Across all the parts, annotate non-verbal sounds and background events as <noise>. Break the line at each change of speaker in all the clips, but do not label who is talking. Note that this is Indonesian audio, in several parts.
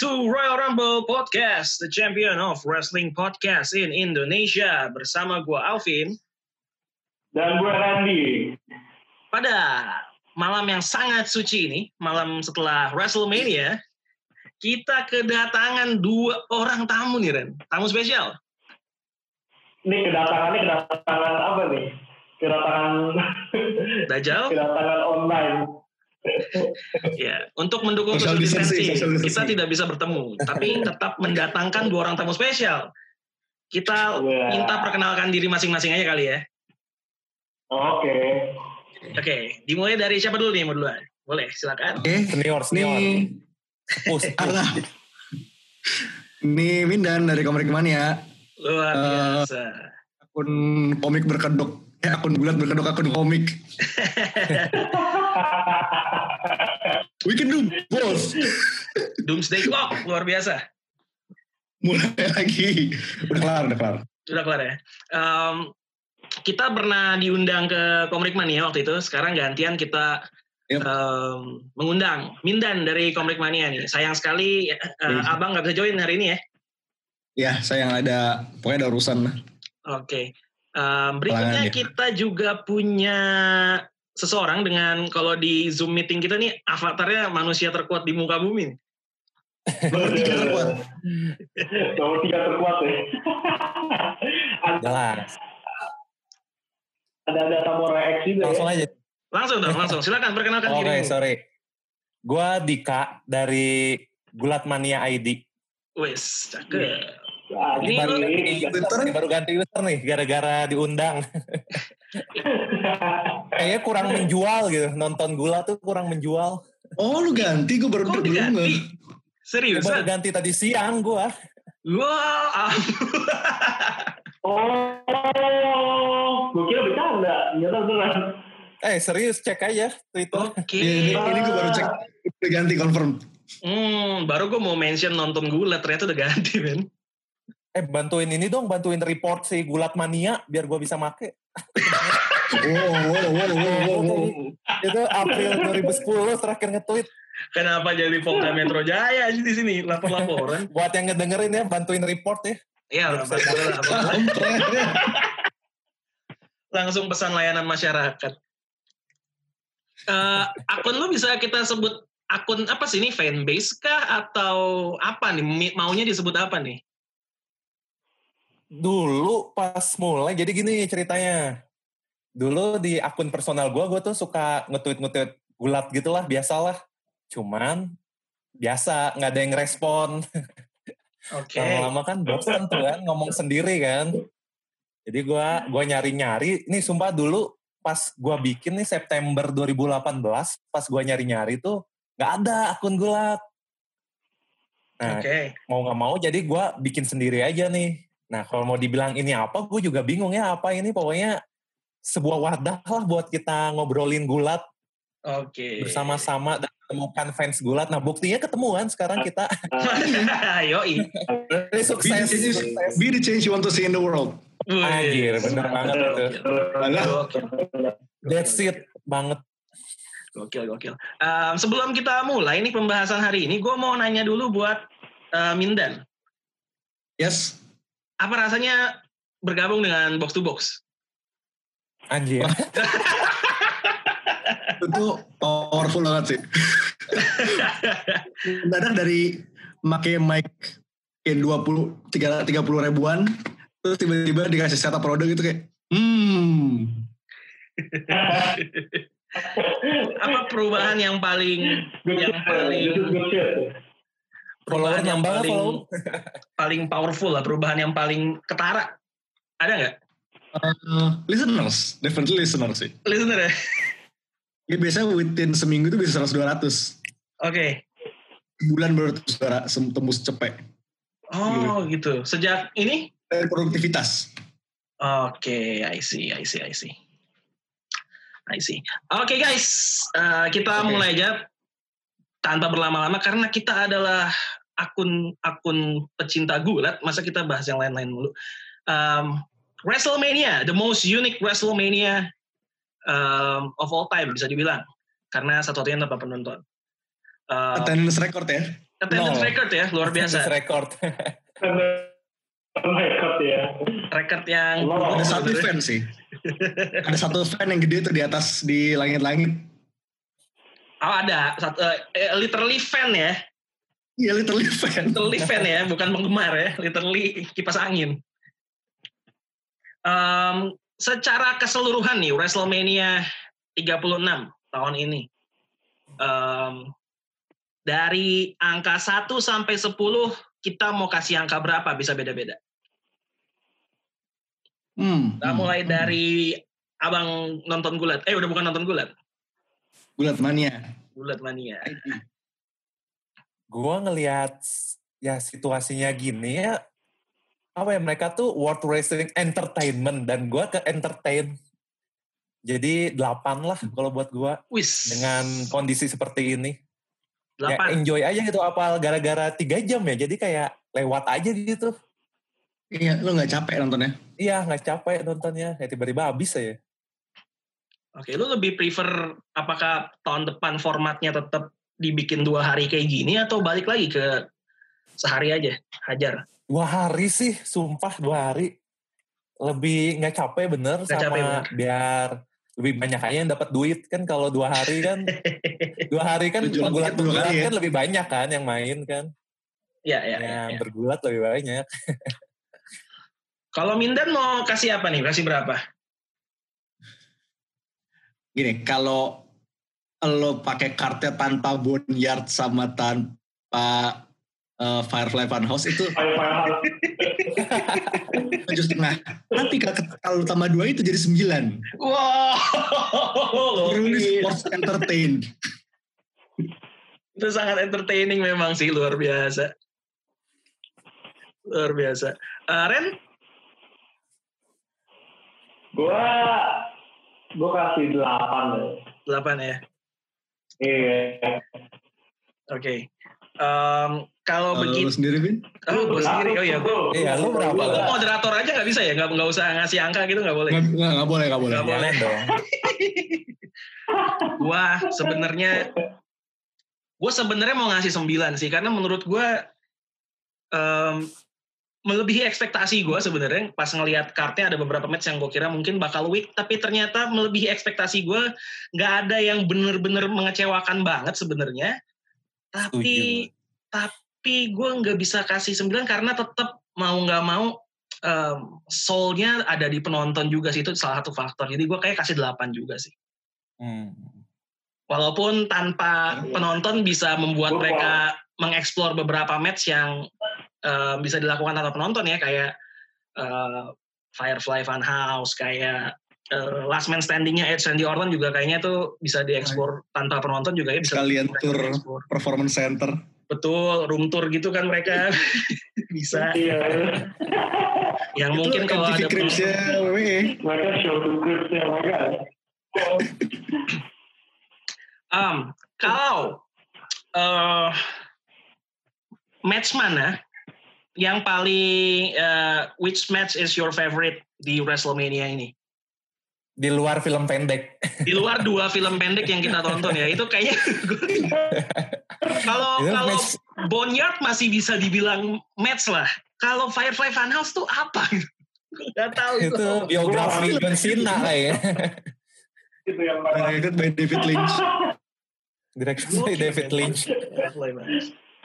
To Royal Rumble Podcast, the champion of wrestling podcast in Indonesia. Bersama gue Alvin.
Dan gue Randy.
Pada malam yang sangat suci ini, malam setelah WrestleMania, kita kedatangan dua orang tamu nih, Ren. Tamu spesial.
Ini kedatangannya kedatangan apa nih? Kedatangan
Dajjal. <laughs>
kedatangan online.
Ya, untuk mendukung
Social
social
distancing,
kita tidak bisa bertemu, tapi tetap mendatangkan dua orang tamu spesial. Kita
Wah.
minta perkenalkan diri masing-masing aja kali ya.
Oke.
Oke, dimulai dari siapa dulu nih mau duluan? Boleh, silakan.
Oke,
Senior, senior.
ini
Pus, pus. <laughs>
Alah. Ini Mindan dari Komik Mania,
Luar
Eh,
biasa.
akun komik berkedok. Eh, akun bulat berkedok akun komik. <laughs> We can do both.
Doomsday Clock, luar biasa.
Mulai lagi. Udah kelar, udah kelar.
Sudah kelar ya. Em, kita pernah diundang ke Komrik Mania waktu itu. Sekarang gantian kita
Yep.
em, mengundang Mindan dari Komrik Mania nih. Sayang sekali
Iya.
abang nggak bisa join hari ini ya.
Ya, saya yang ada, pokoknya ada urusan.
Oke. Em, berikutnya
Halangan dia.
kita juga punya seseorang dengan kalau di Zoom meeting kita nih avatarnya manusia terkuat di muka bumi.
Nomor tiga terkuat.
Nomor tiga terkuat ya. ada,
Jelas.
ada ada tamu reaksi juga
Langsung
ya.
aja.
Langsung dong, langsung. Silakan perkenalkan
Oke,
diri.
sorry. Gua Dika dari Gulat Mania ID.
Wes, cakep.
Ah,
Ini
baru, ini baru ganti user nih, gara-gara diundang. <laughs> Kayaknya kurang menjual gitu. Nonton gula tuh kurang menjual.
Oh, lu ganti, gue baru nge-
Serius?
Baru ganti tadi siang gua.
Wah, <laughs>
oh, gue kira bercanda. Ternyata beneran.
Eh serius cek aja Twitter.
oke.
Ini, ini gue baru cek, udah ganti confirm.
Hmm, baru gue mau mention nonton gula, ternyata udah ganti, men.
Eh bantuin ini dong, bantuin report si Gulat Mania biar gua bisa make.
Wow, wow, wow, wow, wow, wow.
Itu April 2010 terakhir nge-tweet.
Kenapa jadi Polda Metro Jaya aja di sini lapor-laporan?
Buat yang ngedengerin ya, bantuin report ya.
Iya, <laughs> langsung pesan layanan masyarakat. Eh, akun lu bisa kita sebut akun apa sih ini fanbase kah atau apa nih maunya disebut apa nih?
Dulu pas mulai, jadi gini ceritanya. Dulu di akun personal gue, gue tuh suka nge-tweet-nge-tweet gulat gitu lah, biasalah. Cuman, biasa, nggak ada yang respon.
Oke.
Lama-lama kan bosan tuh kan, ngomong sendiri kan. Jadi gue gua nyari-nyari, ini sumpah dulu pas gue bikin nih September 2018, pas gue nyari-nyari tuh nggak ada akun gulat. Nah,
Oke.
mau nggak mau jadi gue bikin sendiri aja nih. Nah kalau mau dibilang ini apa, gue juga bingung ya apa ini. Pokoknya sebuah wadah lah buat kita ngobrolin gulat
Oke.
bersama-sama dan menemukan fans gulat. Nah buktinya ketemuan sekarang kita <laughs>
Yoi.
Ini
Be,
sukses.
the change,
sukses.
be the change you want to see in the world.
Anjir, bener banget itu. That's it banget.
gokil, gokil. Em, sebelum kita mulai nih pembahasan hari ini, gue mau nanya dulu buat eh, Mindan.
Yes.
Apa rasanya bergabung dengan Box to Box?
Anjir. <laughs>
itu powerful banget sih. <laughs> Mendadak dari make mic kayak 20 tiga- 30 ribuan terus tiba-tiba dikasih setup produk gitu kayak hmm
Apa perubahan yang paling yang paling perubahan yang paling
follower? <laughs>
paling powerful lah, perubahan yang paling ketara. Ada nggak?
uh, listeners definitely listeners sih
Listener ya?
ya biasanya within seminggu itu bisa 100 200
Oke.
bulan baru suara- tembus cepet
Oh gitu. Sejak ini?
dari produktivitas
Oke, I see, I see, I see. I see. Oke guys, eh, kita
Oke.
mulai aja tanpa berlama-lama karena kita adalah akun akun pecinta gulat. Masa kita bahas yang lain-lain dulu. Um, WrestleMania, the most unique WrestleMania um, of all time bisa dibilang karena satu-satunya tanpa penonton. Um,
attendance record ya
attendance
Nol.
record ya, luar biasa.
Attendance record.
God ya.
Record yang
Oh,
Ada satu fan sih. Ada satu fan yang gede tuh di atas di langit-langit.
Oh ada, satu, eh, literally fan ya.
Iya literally fan.
literally fan ya, bukan penggemar ya, literally kipas angin. Em, secara keseluruhan nih WrestleMania 36 tahun ini. Em, dari angka 1 sampai 10 kita mau kasih angka berapa bisa beda-beda.
Hmm.
Kita mulai dari abang nonton gulat. Eh udah bukan nonton gulat.
Gulat mania.
Gulat mania.
Gue ngelihat ya situasinya gini ya apa ya mereka tuh world wrestling entertainment dan gue ke entertain jadi delapan lah kalau buat gue
Wis.
dengan kondisi seperti ini ya
8.
enjoy aja gitu apal gara-gara tiga jam ya jadi kayak lewat aja gitu
Iya, lo nggak capek nontonnya?
iya nggak capek nontonnya kayak tiba-tiba habis ya
Oke, lu lebih prefer apakah tahun depan formatnya tetap dibikin dua hari kayak gini atau balik lagi ke sehari aja hajar?
dua hari sih sumpah dua hari lebih nggak capek bener
Nggak
sama
capek bener.
biar lebih banyak aja yang dapat duit kan kalau dua hari kan <laughs> dua hari kan bergulat bergulat
ya?
kan lebih banyak kan yang main kan
Ya, ya, ya, ya.
bergulat lebih banyak <laughs>
Kalau Mindan mau kasih apa nih? Kasih berapa?
Gini, kalau lo pakai kartnya tanpa boneyard sama tanpa eh, Firefly Funhouse itu tujuh setengah. Tapi kalau- tambah dua itu jadi sembilan.
Wow,
Really sports entertain.
itu sangat entertaining memang sih luar biasa. Luar biasa. Eh, Ren,
Gua gua kasih delapan deh.
8 ya.
Iya.
Oke. Em, kalau
Kalau lo
begitu,
sendiri, Vin?
oh, gue sendiri. Oh ya, gue
Iya, lu berapa?
Lu moderator aja nggak bisa ya? Nggak nggak usah ngasih angka gitu nggak boleh.
Nggak, nggak, boleh, nggak boleh.
Nggak boleh.
Dong <laughs>
Gua sebenarnya gue sebenarnya mau ngasih 9 sih karena menurut gue em, melebihi ekspektasi gue sebenarnya pas ngelihat kartnya ada beberapa match yang gue kira mungkin bakal weak tapi ternyata melebihi ekspektasi gue nggak ada yang bener-bener mengecewakan banget sebenarnya tapi tapi gue nggak bisa kasih 9 karena tetap mau nggak mau em, soulnya ada di penonton juga sih itu salah satu faktor jadi gue kayak kasih 8 juga sih
Hmm.
walaupun tanpa
Iya.
penonton bisa membuat
Gua
mereka mengeksplor beberapa match yang eh, bisa dilakukan tanpa penonton ya kayak eh, Firefly Funhouse kayak eh, Last Man Standingnya Edge Randy Orton juga kayaknya tuh bisa dieksplor tanpa penonton juga ya bisa
Sekalian
mereka
tour performance center.
betul room tour gitu kan mereka <laughs> bisa
Iya.
yang
Itu
mungkin kalau ada
Cribs-nya.
Mereka show to scriptnya mereka.
Um, kalau eh match mana yang paling eh, which match is your favorite di WrestleMania ini?
di luar film pendek
Di luar dua film pendek yang kita tonton ya, itu kayaknya <laughs> kalau kalau Boneyard masih bisa dibilang match lah. Kalau Firefly Funhouse tuh apa? Nggak tahu itu.
itu biografi John Cena kayaknya
Itu yang.
Directed by David Lynch.
direktur by David Lynch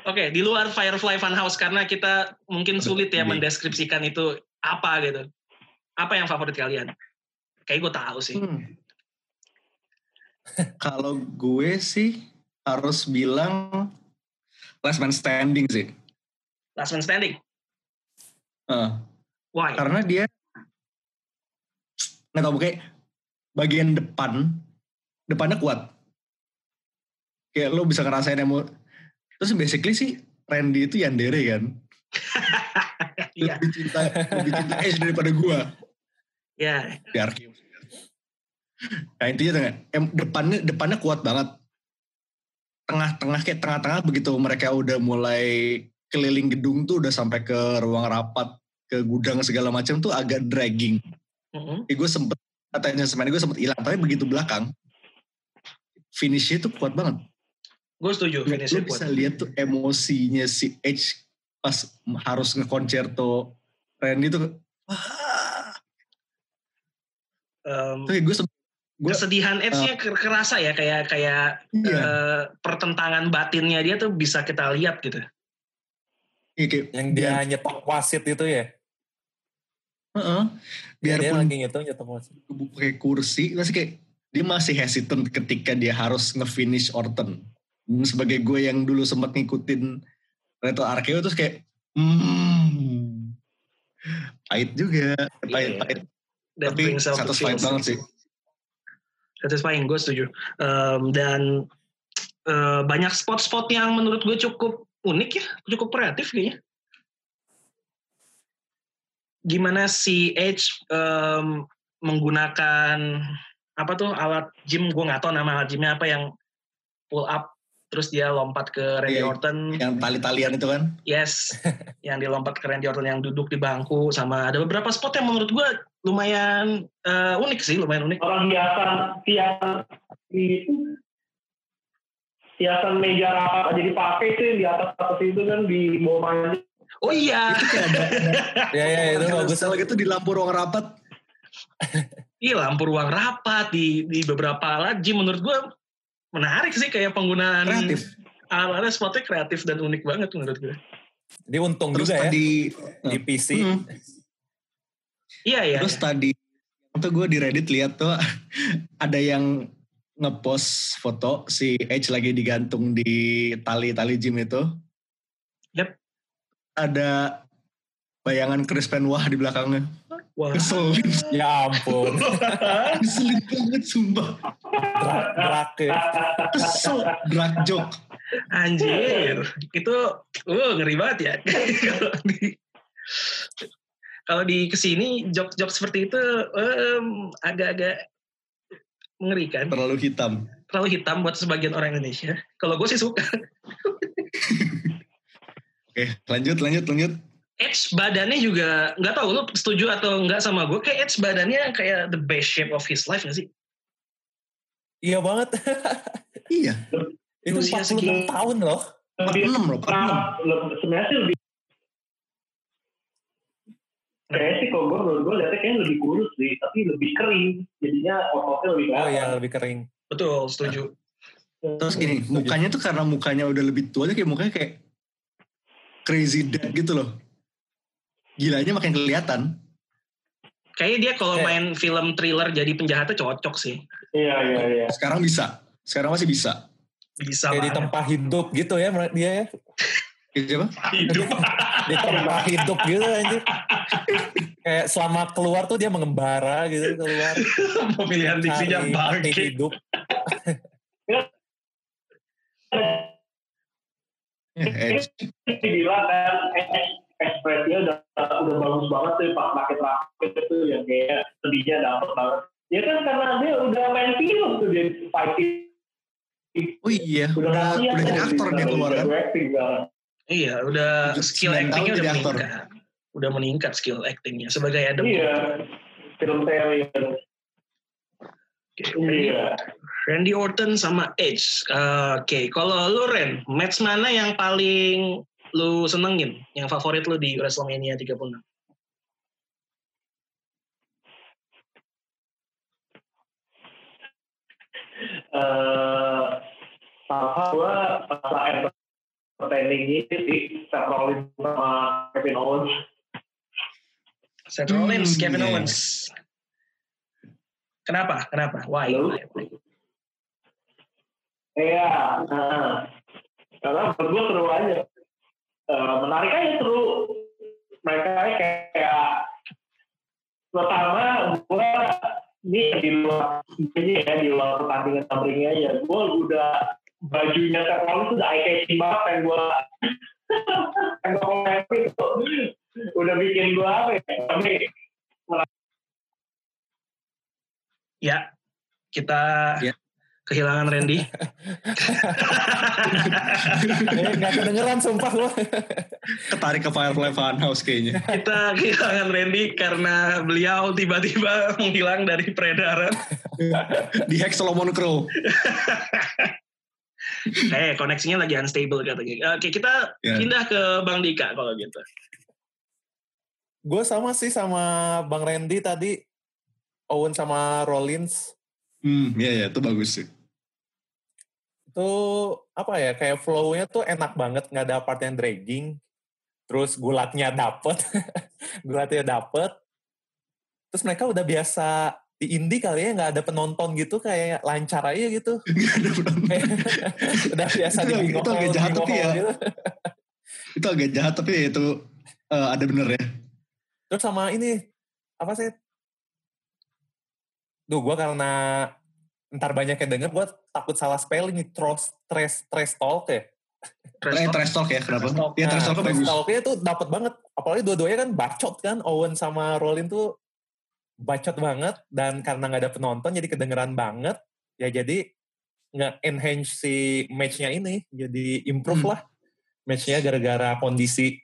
Oke, di luar Firefly Funhouse karena kita mungkin sulit ya mendeskripsikan itu apa gitu. Apa yang favorit kalian? Kayak gue tahu sih.
Hmm. <laughs> Kalau gue sih harus bilang Last Man Standing sih.
Last Man Standing.
Eh,
Why?
karena dia nggak tahu kayak bagian depan depannya kuat. Kayak lo bisa ngerasain emo. Terus basically sih Randy itu Yandere kan. <laughs>
Iya.
Lebih cinta lebih cinta Ace daripada gue.
Ya,
di Arkeus. Nah intinya dengan em, depannya depannya kuat banget. Tengah-tengah kayak tengah-tengah begitu mereka udah mulai keliling gedung tuh udah sampai ke ruang rapat, ke gudang segala macam tuh agak dragging.
Mm-mm.
Eh, gue sempet katanya semen gue sempet hilang, tapi begitu belakang finishnya tuh kuat banget.
Gue setuju
Lu
finishnya kuat.
bisa lihat tuh emosinya si Edge pas harus ngekoncerto Randy tuh. Ah,
Um,
tuh gue gue
kesedihan Edge-nya ker- kerasa ya kayak kayak
iya,
eh, pertentangan batinnya dia tuh bisa kita lihat gitu.
iya, kayak
Yang dia nyetok wasit itu ya.
Heeh.
Dia
biarpun
lagi nyetok nyetok wasit.
pakai kursi masih kayak dia masih hesitant ketika dia harus nge-finish Orton. Sebagai gue yang dulu sempat ngikutin Reto Arkeo terus kayak hmm, pahit juga, pahit
Iya.
pahit.
That
Tapi
feels.
banget sih.
Satisfying, gue setuju. Um, dan eh, banyak spot-spot yang menurut gue cukup unik ya, cukup kreatif kayaknya. Gimana si Edge em, menggunakan apa tuh alat gym, gue nggak tahu nama alat gymnya apa yang pull up terus dia lompat ke Randy
Iya,
Orton.
Yang tali-talian itu kan.
Yes, <laughs> yang dilompat ke Randy Orton yang duduk di bangku sama ada beberapa spot yang menurut gue lumayan eh, unik sih, lumayan unik.
Orang hiasan, hiasan itu hiasan meja rapat aja dipakai itu yang di atas atas itu kan di bawah.
Oh iya,
Itu ada, <laughs>
Ya ya itu bagus.
Kalau gitu di lampu ruang rapat.
iya lampu ruang rapat di di beberapa alat gym menurut gue menarik sih kayak penggunaan
Kreatif.
alatnya spotnya kreatif dan unik banget menurut gue.
Dia untung
Terus
juga ya
tadi
di PC.
Hmm.
Iya iya.
Terus tadi itu gue di Reddit lihat tuh <laughs> ada yang ngepost foto si Edge lagi digantung di tali-tali gym itu.
Yep.
Ada bayangan Chris Benoit di belakangnya.
Wah.
Keselin,
Ya ampun. <laughs>
keselin banget sumpah.
Drak, drak ya.
Kesel, drag joke.
Anjir, itu uh ngeri banget ya. Kalau di kalau di ke sini jok-jok seperti itu em, agak-agak mengerikan,
Terlalu hitam.
terlalu hitam buat sebagian orang Indonesia. Kalau gue sih suka.
Oke, lanjut, lanjut, lanjut.
Edge badannya juga nggak tahu lu setuju atau nggak sama gue kayak Edge badannya kayak the best shape of his life gak sih?
Iya banget.
Iya,
itu
Usia
46
segini.
tahun loh.
Lebih
46 loh, 46.
Nah, le- sebenarnya sih lebih kayaknya sih kalau gue menurut gue lihatnya kayaknya lebih kurus sih tapi lebih kering jadinya ototnya lebih
Oh
kelihatan.
iya lebih kering.
Betul, setuju.
Terus gini,
Setuju.
mukanya tuh karena mukanya udah lebih tua tuh kayak mukanya kayak crazy dead gitu loh. Gilanya makin kelihatan.
Kayaknya dia kalau
Eh.
main film thriller jadi penjahatnya cocok sih.
iya iya iya
Sekarang bisa. Sekarang masih bisa.
Bisa
Kayak di tempat hidup gitu ya dia ya.
Siapa?
hidup. <laughs>
Di tempat hidup gitu anjir. Kayak selama keluar tuh dia mengembara gitu keluar.
Pemilihan diksinya bangke.
hidup. <laughs>
Eh,
dibilang kan eks- ekspresinya udah udah bagus banget tuh pas pakai terakhir itu yang kayak sedihnya dapet banget ya kan karena dia udah main film tuh dia fighting
Oh iya,
udah
udah, jadi
kan,
aktor dia keluar kan.
Iya, udah skill actingnya udah meningkat. Udah meningkat skill actingnya sebagai Adam.
iya film seri
Oke,
iya
Randy Orton sama Edge. Eh, Oke, kalau lu Ren, match mana yang paling lu senengin? Yang favorit lu di WrestleMania 36?
eh sama gua pas entertaining ini sih Seth Rollins sama Kevin Owens
Seth
Hmm,
Rollins, Kevin
iya.
Owens. Kenapa? Kenapa? Why?
Halo?
Why? Why?
Iya, nah, karena menurut gue seru aja. Eh, menarik aja seru. Mereka kayak, kayak pertama gue ini di luar ini ya di luar pertandingan tumbling aja. Gue udah bajunya Seth Rollins udah eye catching banget yang gue <laughs> yang gue komentar itu udah bikin gue apa ya? Tapi
Ya, kita
Ya.
Kehilangan Randy. <laughs>
Eh, Gak kedengeran sumpah lo.
Ketarik ke Firefly Funhouse kayaknya.
kita kehilangan Randy karena beliau tiba-tiba <laughs> menghilang dari peredaran.
Di hack Solomon Crow.
Kayak <laughs> koneksinya lagi unstable katanya. Oke, kita
Ya.
pindah ke Bang Dika kalau gitu.
Gue sama sih sama Bang Randy tadi. Owen sama Rollins.
Hmm, iya ya, itu bagus sih.
Itu apa ya, kayak flow-nya tuh enak banget. Nggak ada part yang dragging. Terus gulatnya dapet. <laughs> gulatnya dapet. Terus mereka udah biasa di indie kali ya nggak ada penonton gitu kayak lancar aja gitu <laughs>
Gak ada penonton. <laughs>
udah biasa
Itu
di
agak- itu agak jahat tapi ya.
gitu.
itu agak jahat tapi ya itu eh, ada bener ya.
Terus sama ini apa sih? Duh, gue karena ntar banyak yang denger, gue takut salah spelling nih. Trash, trash, trash talk ya.
Eh, trash talk ya, kenapa?
Trash talk.
Iya, trash talk
trash
bagus.
talknya tuh dapat banget. Apalagi dua-duanya kan bacot kan. Owen sama Rollin tuh bacot banget. Dan karena nggak ada penonton jadi kedengeran banget. Ya jadi nge-enhance si matchnya ini. Jadi improve
Hmm.
lah matchnya gara-gara kondisi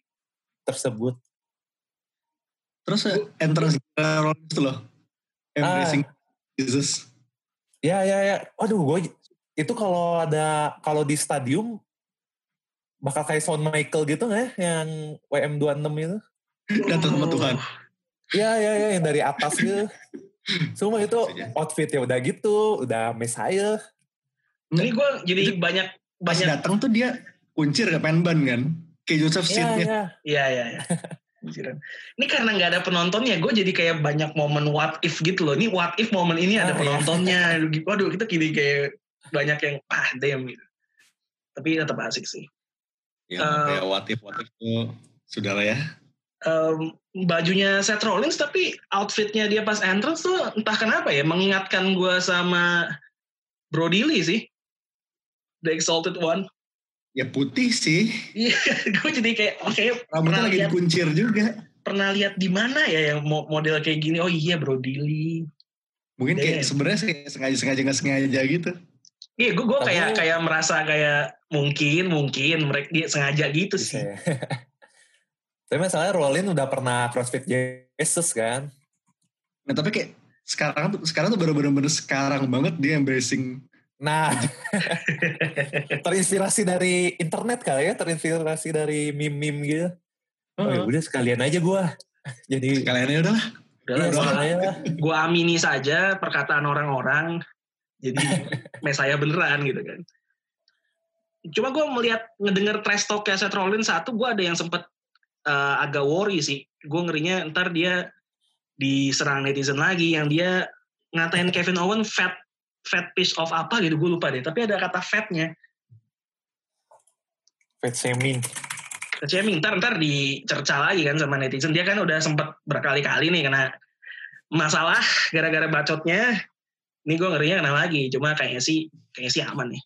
tersebut.
Terus eh, entrance Rollins itu loh. Embracing Jesus.
Ya ya ya. Aduh, gue itu kalau ada kalau di stadium bakal kayak Shawn Michael gitu nggak ya? Yang WM26 itu?
Datang sama Tuhan.
Iya iya iya yang dari atas gitu. <laughs> Semua itu outfitnya udah gitu, udah Messiah.
Ini gue jadi banyak
Pas
banyak
datang tuh dia kuncir ke penban kan. Kayak Joseph
Iya
Seed-nya.
iya.
Iya, iya, iya. <laughs> Anjiran. Ini karena nggak ada penontonnya, gue jadi kayak banyak momen what if gitu loh. Ini what if momen ini ada
Ah, iya.
penontonnya. Waduh, kita gini kayak banyak yang ah damn gitu. Tapi tetap asik sih.
Ya,
Eh,
kayak what if, what if tuh. Sudah lah ya.
Em, bajunya Seth Rollins tapi outfitnya dia pas entrance tuh entah kenapa ya mengingatkan gue sama Brody Lee sih. The Exalted One.
Ya putih sih.
Iya, <laughs> gue jadi kayak kayak
Rambutnya
pernah
lagi
lihat
dikuncir juga.
pernah lihat di mana ya yang mo- model kayak gini. Oh iya Brody Lee.
Mungkin kayak sebenarnya sih sengaja-sengaja nggak sengaja gitu.
Iya, gue gue
Tapi-
kayak kayak merasa kayak mungkin mungkin mereka dia sengaja gitu
Bisa
sih.
ya. <laughs> Tapi masalahnya Rollin udah pernah CrossFit Jesus kan.
Nah tapi kayak sekarang tuh sekarang tuh baru bener-bener sekarang banget dia embracing
Nah, <laughs> <laughs> terinspirasi dari internet kali ya, terinspirasi dari meme-meme gitu. Oh ya udah sekalian aja gua. Jadi
kalian udah lah.
Udah
iya,
lah, gua-
sekalian lah.
gue amini saja perkataan orang-orang. Jadi <laughs> saya beneran gitu kan. Cuma gue melihat ngedenger trash talk kayak Seth Rollins satu, gue ada yang sempet eh, agak worry sih. Gue ngerinya ntar dia diserang netizen lagi yang dia ngatain Kevin Owen fat fat piece of apa gitu gue lupa deh. Tapi ada kata fatnya.
Fat shaming.
Shaming ntar ntar dicerca lagi kan sama netizen. Dia kan udah sempet berkali-kali nih kena masalah gara-gara bacotnya. Ini gue ngerinya kena lagi. Cuma kayaknya sih kayaknya sih aman nih.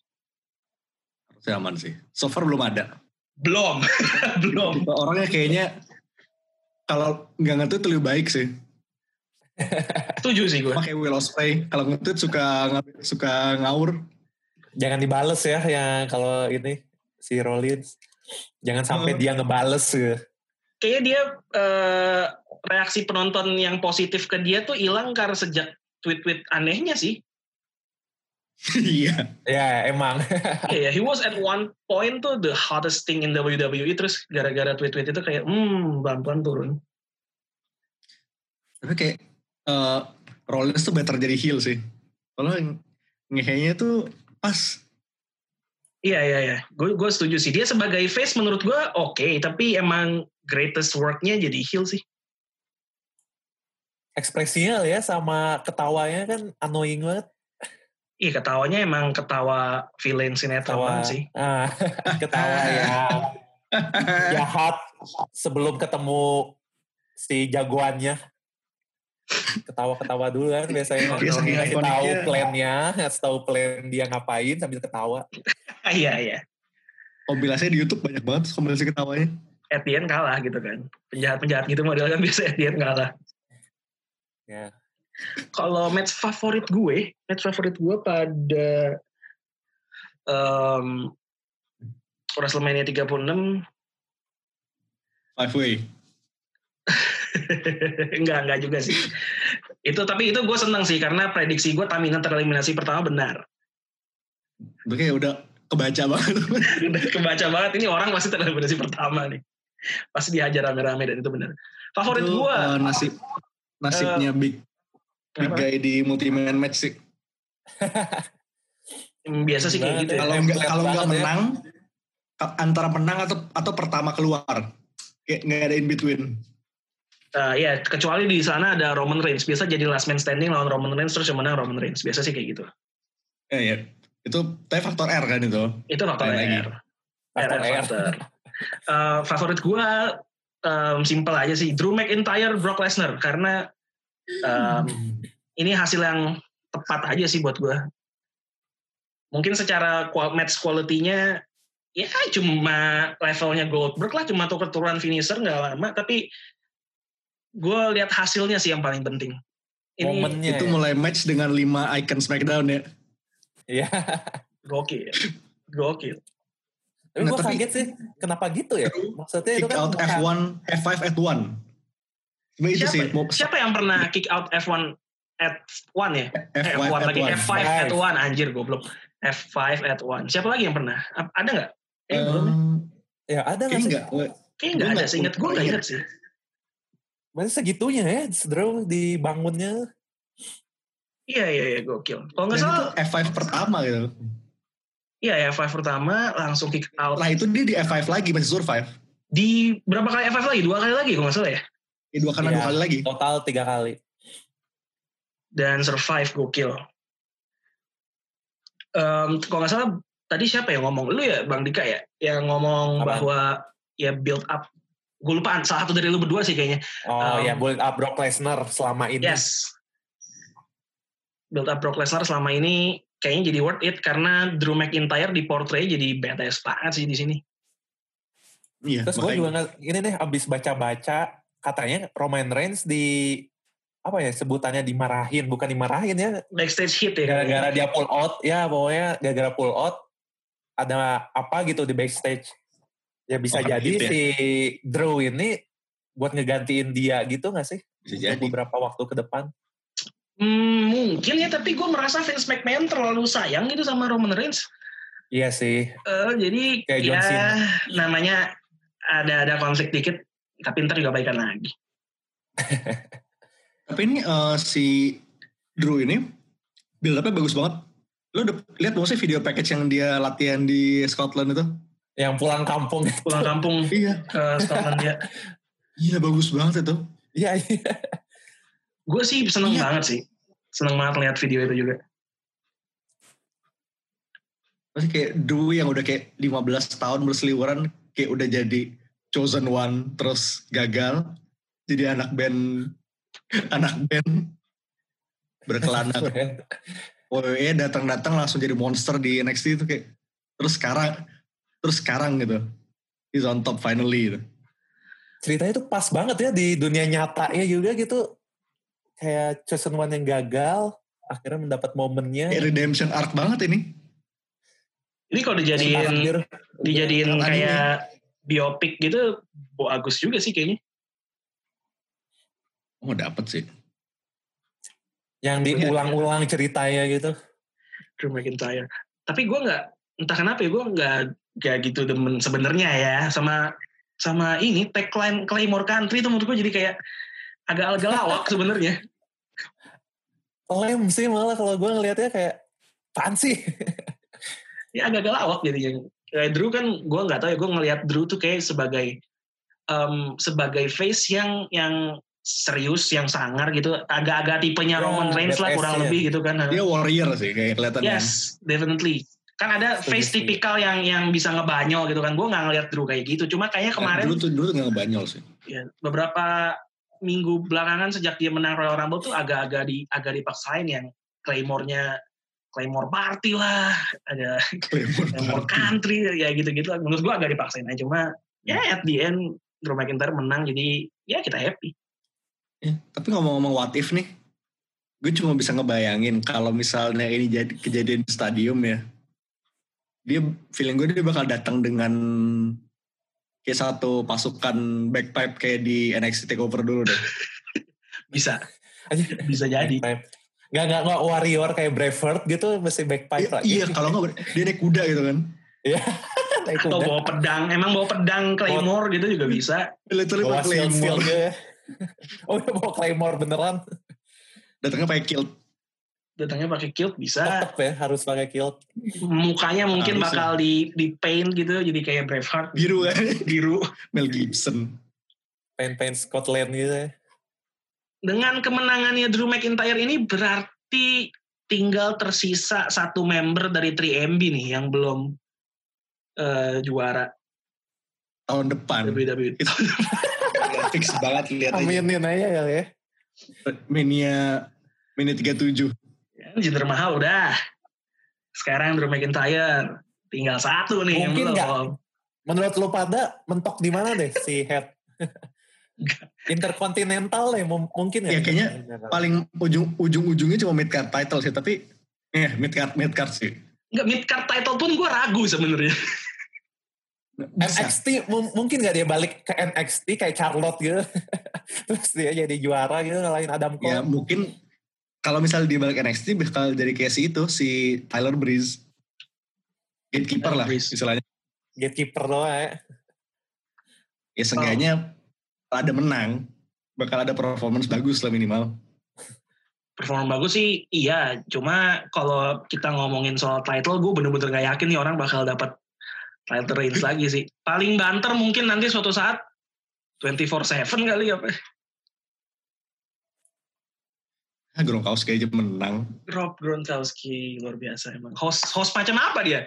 Harusnya aman sih. So far belum ada.
Belum, <laughs> belum.
Orangnya kayaknya kalau nggak ngetweet lebih baik sih.
Setuju sih gue.
Pakai Will Ospreay. Kalau ngetweet suka suka ngawur.
Jangan dibales ya yang kalau ini si Rollins. Jangan sampai
Hmm.
dia ngebales gitu.
Kayaknya dia eh, reaksi penonton yang positif ke dia tuh hilang karena sejak tweet-tweet anehnya sih. <laughs>
Iya.
Ya emang. <laughs>
Iya, he was at one point tuh the hottest thing in WWE terus gara-gara tweet-tweet itu kayak hmm pelan-pelan turun.
Tapi kayak eh Rollins tuh better jadi heel sih. Kalau yang ngehenya tuh pas.
Iya iya iya, gue gue setuju sih. Dia sebagai face menurut gue oke, tapi emang greatest worknya jadi heel sih.
Ekspresinya ya sama ketawanya kan annoying banget.
Iya ketawanya emang ketawa villain sinetron sih.
ah, <laughs> ketawa yang <laughs> jahat sebelum ketemu si jagoannya. Ketawa-ketawa dulu kan biasanya
Iya, saking
ngasih tahu plannya, ngasih tahu plan dia ngapain sambil ketawa. <laughs>
iya iya.
Kompilasinya di Youtube banyak banget kompilasi ketawanya.
End kalah gitu kan. Penjahat-penjahat gitu model kan biasa end kalah.
Ya.
Kalau match favorit gue, match favorit gue pada um, WrestleMania 36
Five way. <laughs>
enggak enggak juga sih. itu tapi itu gue seneng sih karena prediksi gue Tamina tereliminasi pertama benar.
Kayak udah kebaca banget. <laughs>
udah kebaca banget ini orang pasti tereliminasi pertama nih. Pasti dihajar rame-rame dan itu benar. Favorit gua
eh, nasib nasibnya big big
apa?
guy di multi man match sih. <laughs>
Biasa sih kayak gitu.
ya.
Ya.
Kalau nggak kalau nggak
ya.
menang ka- antara menang atau atau pertama keluar. Kayak nggak ada in between.
Eh, ya kecuali di sana ada Roman Reigns. Biasa jadi last man standing lawan Roman Reigns terus yang menang Roman Reigns. Biasa sih kayak gitu.
Ya, ya. Itu tapi faktor R kan itu.
Itu faktor
lagi.
R.
Faktor
R,
R.
faktor. Eh, favorit gua em, simple aja sih. Drew McIntyre, Brock Lesnar karena em, ini hasil yang tepat aja sih buat gua. Mungkin secara match quality-nya ya cuma levelnya Goldberg lah, cuma tuker turunan finisher nggak lama, tapi gue lihat hasilnya sih yang paling penting. Ini
Momennya
itu
ya.
mulai match dengan 5 icon SmackDown ya.
Iya. <laughs>
gokil, gokil.
Tapi
Nah,
gue
tapi-
kaget sih, kenapa gitu ya? Maksudnya itu
Kick
kan
out F1, F5 at 1. Cuma itu
Siapa,
sih. Mau,
siapa yang pernah kick out F1 at 1 ya? Eh,
F5
F1
at
lagi
1.
F5 at 1 anjir goblok. F5 at 1. Siapa lagi yang pernah? Ada nggak? Eh, belum. ya.
ya ada nggak
Kayaknya
sih?
enggak.
Kayaknya nggak ada.
nggak-
Seingat gue nggak
ingat.
ingat sih.
Masih segitunya ya, Drew dibangunnya.
Iya iya iya gokil. Kalau nggak
Dan itu
salah,
F5 pertama gitu.
Iya ya F5 pertama langsung kick out.
Lah itu dia di F5 lagi masih survive.
Di berapa kali F5 lagi? Dua kali lagi kalau nggak salah ya.
Ya, dua kali
Iya.
dua kali lagi.
Total tiga kali.
Dan survive gokil. Em, kalau nggak salah tadi siapa yang ngomong? Lu ya Bang Dika ya? Yang ngomong
Apaan?
bahwa ya build up. Gue lupa salah satu dari lu berdua sih kayaknya.
Oh
Um,
ya, build up Brock Lesnar selama ini.
Yes. Build up Brock Lesnar selama ini kayaknya jadi worth it karena Drew McIntyre di portray jadi badass banget sih di sini.
Iya,
Terus gue
makanya.
juga nge- ini nih abis baca-baca katanya Roman Reigns di apa ya sebutannya dimarahin bukan dimarahin ya
Backstage hit ya.
gara-gara dia pull out ya pokoknya gara-gara pull out ada apa gitu di backstage ya bisa
Oh,
jadi
gitu ya.
si Drew ini buat ngegantiin dia gitu gak sih
Bisa jadi.
beberapa waktu ke depan
Hmm, mungkin ya tapi gue merasa Vince McMahon terlalu sayang gitu sama Roman Reigns.
iya sih
Eh, jadi
Kayak John
ya
Cena.
namanya ada ada konflik dikit tapi ntar juga baikan lagi. <laughs>
Tapi ini eh, si Drew ini build up-nya bagus banget. Lo udah lihat belum sih video package yang dia latihan di Scotland itu?
yang pulang kampung
Pulang kampung
Iya.
ke Scotland ya.
Gila <laughs> bagus banget itu.
iya iya
Gue sih seneng
Iya.
banget sih. Seneng banget lihat video itu juga.
Pasti kayak Drew yang udah kayak 15 tahun berseliweran kayak udah jadi chosen one terus gagal jadi anak band anak band berkelana <laughs> WWE datang-datang langsung jadi monster di NXT itu kayak terus sekarang terus sekarang gitu he's on top finally gitu.
ceritanya tuh pas banget ya di dunia nyata ya juga gitu kayak chosen one yang gagal akhirnya mendapat momennya.
Kayak redemption arc banget ini.
Ini kalau dijadiin
Terakhir,
dijadiin
Anime.
kayak biopik gitu bagus juga sih kayaknya.
oh dapet sih.
Yang diulang-ulang ceritanya gitu.
Drew McIntyre. Tapi gue nggak entah kenapa ya gue nggak kayak gitu demen sebenarnya ya. Sama sama ini tagline Claymore Country itu menurut gue jadi kayak agak-agak lawak sebenarnya.
lem sih malah kalau gue ngelihatnya kayak pan sih
Ya agak-agak lawak jadinya. Kayak Drew kan gue nggak tahu ya gue ngelihat Drew tuh kayak sebagai em, sebagai face yang yang serius yang sangar gitu agak-agak tipenya
Ya,
Roman Reigns lah kurang
ya.
lebih gitu kan.
dia warrior sih kayak kelihatannya
Yes, definitely. Kan ada
Setuju,
face tipikal yang yang bisa ngebanyol gitu kan. Gue nggak ngeliat Drew kayak gitu. Cuma kayaknya kemarin
dulu tuh dulu tuh nggak ngebanyol sih
ya, beberapa minggu belakangan sejak dia menang Royal Rumble tuh agak-agak di agak dipaksain yang Claymore-nya Claymore Party lah, ada
Claymore
Claymore
Party.
Country ya gitu-gitu. Menurut gue agak dipaksain aja. Cuma ya at the end Drew McIntyre menang jadi ya kita happy.
Ya, tapi ngomong-ngomong what if nih, gue cuma bisa ngebayangin kalau misalnya ini jadi kejadian di stadium ya, dia feeling gue dia bakal datang dengan kayak satu pasukan backpipe kayak di NXT Takeover dulu deh. <laughs>
Bisa, bisa jadi.
Nggak, nggak, nggak warrior kayak Braveheart gitu, mesti backpipe lagi.
iya kalau nggak dia naik kuda gitu kan.
Iya. <laughs>
Atau bawa pedang, emang bawa pedang Claymore gitu juga bisa.
Literally
Bawa
Claymore. <laughs>
Oh bawa claymore beneran.
Datangnya pakai kilt.
Datangnya pakai kilt bisa.
Tetep ya harus pakai kilt.
Mukanya mungkin
Harusnya.
bakal di di paint gitu, jadi kayak Braveheart
Biru kan.
biru.
Mel Gibson.
Paint-paint Scotland gitu ya.
Dengan kemenangannya Drew McIntyre ini berarti tinggal tersisa satu member dari 3MB nih yang belum eh, juara
Tahun depan.
WWE. <laughs>
Fix banget lihat aja.
Aminin aja ya.
Mania Mania 37.
Ya, Jinder Mahal udah. Sekarang Drew McIntyre. Tinggal satu nih yang
Mungkin nggak? Menurut lu pada mentok di mana deh si Head? <laughs> Interkontinental deh mum- mungkin
Ya,
ya?
kayaknya Paling ujung ujung ujungnya cuma mid card title sih, tapi eh mid card mid card sih.
Nggak mid card title pun gue ragu sebenarnya.
NXT mungkin gak dia balik ke NXT kayak Charlotte gitu. <laughs> Terus dia jadi juara gitu ngalahin Adam
Ya
Cole.
mungkin kalau misalnya dia balik NXT bakal jadi kayak si itu si Tyler Breeze. Gatekeeper
Tyler
lah
Breeze.
istilahnya.
Gatekeeper doang ya.
Ya seenggaknya ada menang, bakal ada performance bagus lah minimal.
Performa bagus sih iya. Cuma kalau kita ngomongin soal title gue bener-bener gak yakin nih orang bakal dapat title reigns lagi sih. Paling banter mungkin nanti suatu saat 24-7 kali apa.
Ah, Gronkowski aja menang.
Rob Gronkowski luar biasa emang. Host host macam apa dia?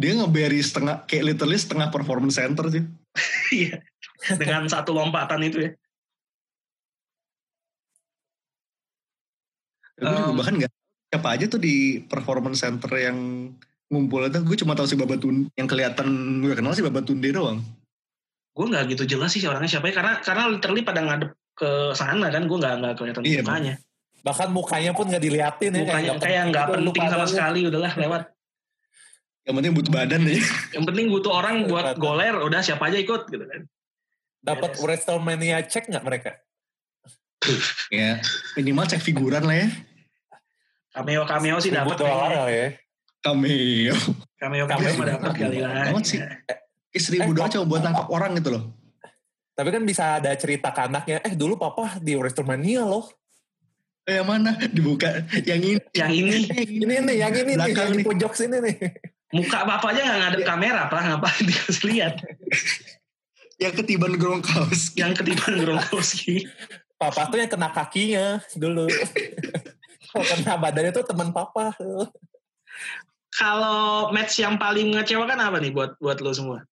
Dia ngeberi setengah, kayak literally setengah performance center sih. <laughs>
Iya. Dengan satu lompatan itu ya.
Gue juga
Um,
bahkan nggak siapa aja tuh di performance center yang ngumpul itu. Gue cuma tahu si Babatun yang kelihatan gue kenal si Babatunde doang.
Gue nggak gitu jelas sih orangnya siapa ya. Karena karena literally pada ngadep ke sana kan gue nggak nggak kelihatan
Iya,
mukanya.
Bahkan mukanya pun gak diliatin ya.
Mukanya kayak nggak
lu
penting sama sekali udahlah lewat.
Yang penting butuh badan aja.
Yang penting butuh orang buat goler udah siapa aja ikut gitu kan.
Dapat
Beres.
WrestleMania check gak mereka? <laughs>
ya minimal cek figuran lah ya.
Cameo cameo sih dapat
dolar ya.
Cameo.
Cameo
Cameo
cameo mah dapat kali lah.
Sih. Eh, seribu
Eh,
doang
kok-
cuma buat nangkap orang gitu loh.
Tapi kan bisa ada cerita ke anaknya, eh dulu papa di WrestleMania loh.
Eh, yang mana? Dibuka. Yang ini.
Yang ini
Ini nih, yang ini nih, yang di pojok sini nih.
muka bapaknya nggak ngadep kamera, pak ngapain dikasih lihat?
Yang ketiban Gronkowski.
Yang ketiban Gronkowski.
Papa tuh yang kena kakinya dulu. Kalau kena badannya tuh teman papa.
Kalau match yang paling mengecewakan apa nih buat buat lo semua?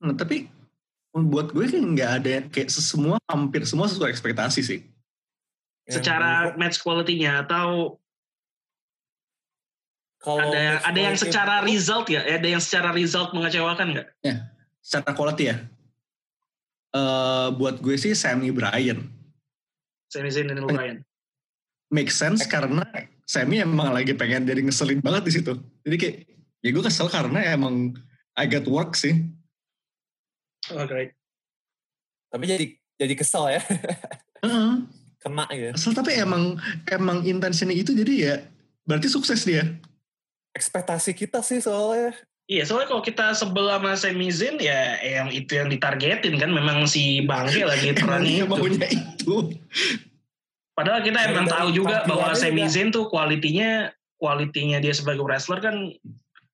Nah, tapi buat gue kan nggak ada yang- kayak semua hampir semua sesuai ekspektasi sih.
Secara match quality-nya atau
Kalau
ada
match
ada yang secara
itu,
result ya? Ada yang secara result mengecewakan nggak?
Secara quality ya. Eh buat gue sih Sammy Bryan.
Sami Zayn dan Ryan.
Make sense karena Sammy emang lagi pengen jadi ngeselin banget di situ. Jadi kayak ya gue kesel karena emang I got work sih.
Oh, great.
Tapi jadi jadi kesel ya, <laughs>
Heeh.
kena gitu.
Kesel tapi emang emang intensinya itu jadi ya berarti sukses dia.
Ekspektasi kita sih soalnya.
Iya, soalnya kalau kita sebel sama Sami Zayn ya yang itu yang ditargetin kan memang si Bangke <laughs> lagi perannya itu.
maunya <laughs> itu.
Padahal kita emang tahu juga bahwa. Zayn tuh kualitinya kualitinya dia sebagai wrestler kan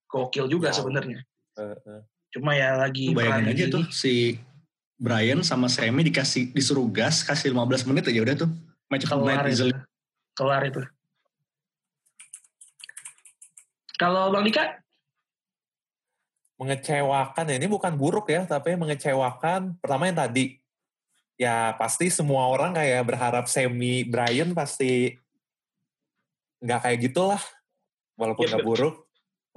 gokil juga
Jauh.
sebenarnya.
Eh.
Cuma ya lagi
Bayangin aja
gini.
tuh si Brian sama Sammy dikasih disuruh gas kasih 15 menit aja udah tuh match night
itu.
easily.
Keluar itu. Kalau Bang Dika,
mengecewakan ya ini bukan buruk ya tapi mengecewakan pertama yang tadi ya pasti semua orang kayak berharap Semi Brian pasti nggak kayak gitulah walaupun
Iya,
nggak buruk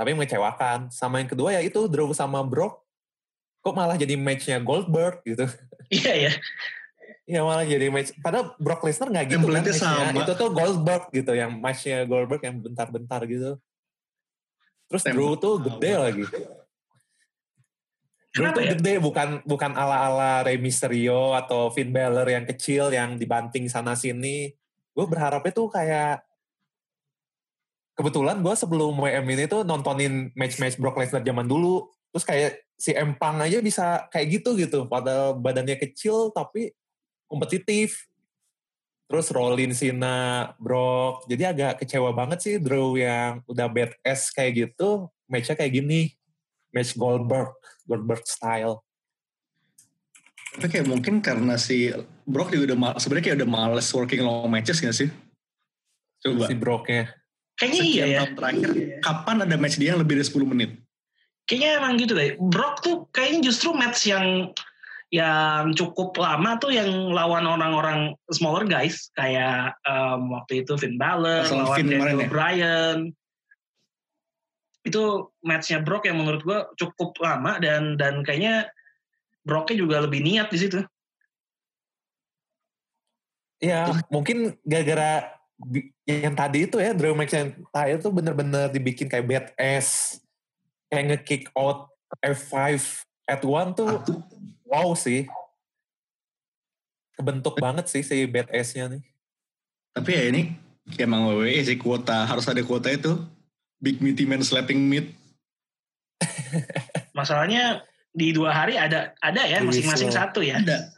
tapi mengecewakan sama yang kedua ya itu Drew sama Brock kok malah jadi matchnya Goldberg gitu
iya ya.
Iya malah jadi match padahal Brock Lesnar nggak gitu kan
sama.
itu tuh Goldberg gitu yang matchnya Goldberg yang bentar-bentar gitu terus
Template
Drew tuh gede lagi Drew tuh
ya?
gede bukan bukan ala-ala Rey Mysterio atau Finn Balor yang kecil yang dibanting sana sini. Gue berharapnya tuh kayak kebetulan gue sebelum WM ini tuh nontonin match-match Brock Lesnar zaman dulu. Terus kayak si Empang aja bisa kayak gitu gitu. Padahal badannya kecil tapi kompetitif. Terus Rollin, Cena, Brock. Jadi agak kecewa banget sih Drew yang udah badass kayak gitu. Matchnya kayak gini. Match Goldberg. Goldberg style.
Tapi kayak mungkin karena si Brock juga udah sebenarnya kayak udah males working long matches gak sih? Coba.
Si Brocknya.
Kayaknya iya
Sekian
ya.
tahun terakhir, kapan ada match dia yang lebih dari 10 menit?
Kayaknya emang gitu deh. Brock tuh kayaknya justru match yang yang cukup lama tuh yang lawan orang-orang smaller guys kayak em, waktu itu Finn Balor
lawan Finn
Daniel
ya?
Bryan itu matchnya Brock yang menurut gua cukup lama dan dan kayaknya Brocknya juga lebih niat di situ.
Iya, mungkin gara-gara yang tadi itu ya, Drew McIntyre tuh bener-bener dibikin kayak badass. Kayak nge-kick out F5 at one tuh
Satu.
wow sih. Kebentuk banget sih si badass-nya nih.
Tapi ya ini emang WWE sih kuota, harus ada kuota itu. Big meaty man slapping meat. <laughs>
Masalahnya di dua hari ada ada ya
Iya, <laughs>
masing-masing satu ya.
Ada.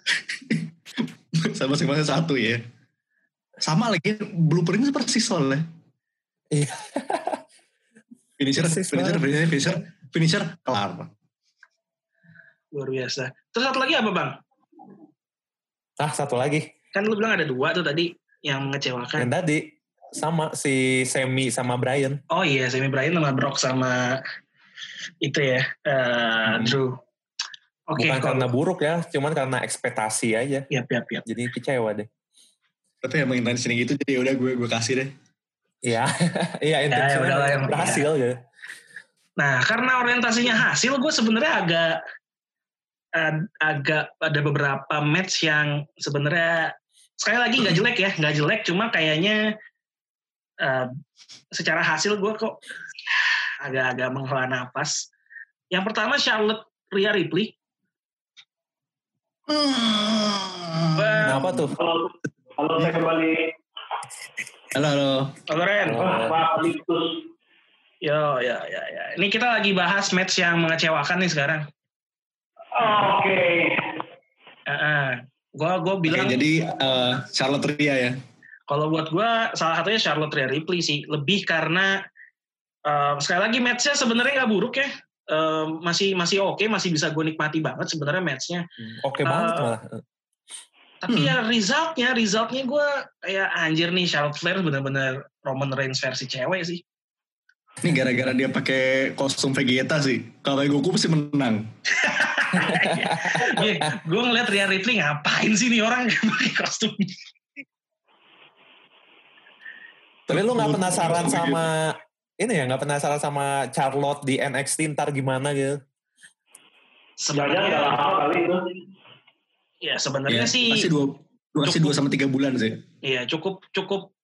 Sama masing-masing satu ya. Sama lagi, blueprintnya persis soalnya.
Iya.
Finisher,
Persis
finisher, finisher, finisher, finisher, kelar.
Luar biasa. Terus satu lagi apa bang?
Ah, satu lagi.
Kan lu bilang ada dua tuh tadi yang mengecewakan.
Yang tadi sama si Semi sama Brian.
Oh iya, Sami Bryan sama Brock sama itu ya, eh,
Hmm.
Drew. Oke,
Bukan
kalau-
karena buruk ya, cuman karena ekspektasi aja.
Yap, yap, yap.
Jadi kecewa deh.
Tapi emang intensinya gitu, jadi udah gue gue kasih deh.
Iya, <laughs> iya
ya
intensinya
udahlah, yang-
berhasil gitu.
Nah, karena orientasinya hasil, gue sebenarnya agak ad- agak ada beberapa match yang sebenarnya sekali lagi nggak jelek ya, nggak jelek, cuma kayaknya eh, secara hasil gue kok agak-agak menghela nafas. Yang pertama Charlotte Rhea Ripley.
Hmm.
Kenapa tuh?
Kalau kalau saya kembali
Halo, halo.
Halo, Ren.
Halo.
maaf Listus.
Yo, ya, ya, ya. Ini kita lagi bahas match yang mengecewakan nih sekarang.
Oke.
Gue gue
Oke,
bilang
jadi eh, Charlotte Ria ya.
kalau buat gue salah satunya Charlotte Rhea Ripley sih. Lebih karena eh, sekali lagi matchnya sebenarnya nggak buruk ya. Eh, masih masih oke, masih bisa gue nikmati banget sebenarnya matchnya.
Oke banget
Eh,
malah.
Tapi
Hmm.
ya resultnya, resultnya gue kayak anjir nih Charlotte Flair bener-bener Roman Reigns versi cewek sih.
Ini gara-gara dia pakai kostum Vegeta sih. Kalau Goku pasti menang. <laughs>
Iya, gue ngeliat Rhea Ripley ngapain sih nih orang <laughs> pakai kostum.
Tapi lu nggak
Goku-
penasaran sama ini ya? Nggak penasaran sama Charlotte di NXT ntar gimana gitu?
Jangan nggak
Sebenarnya,
lama kali itu.
Ya sebenarnya
Ya,
sih.
pasti dua, pasti
cukup-
dua sama tiga bulan sih.
Iya cukup cukup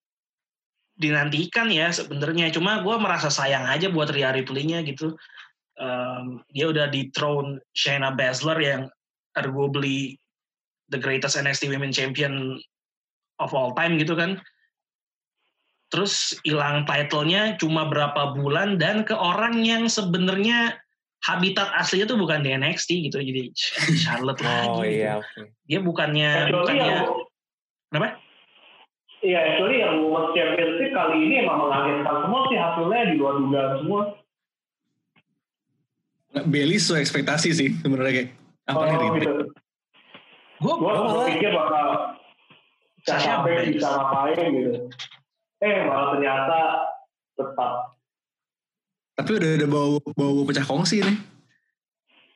dinantikan ya sebenarnya. Cuma gue merasa sayang aja buat Rhea Ripley-nya gitu. Um, dia udah dethrone Shayna Baszler yang arguably the greatest NXT Women Champion of all time gitu kan. Terus hilang title-nya cuma berapa bulan dan ke orang yang sebenarnya habitat aslinya tuh bukan di NXT gitu. Jadi <laughs> Charlotte lagi.
Oh
gitu.
iya, oke.
Dia bukannya
Actually
bukannya
yang
kenapa?
Iya, actually yang Women's Championship kali ini emang mengagetkan semua sih hasilnya di luar dugaan semua.
Bailey sesuai ekspektasi sih sebenarnya kayak apa
Oh, gitu.
Gue
Gue
malah-
pikir bakal
Sasha Banks.
bisa ngapain gitu. Eh, malah ternyata tetap.
Tapi udah ada bau bau pecah kongsi nih.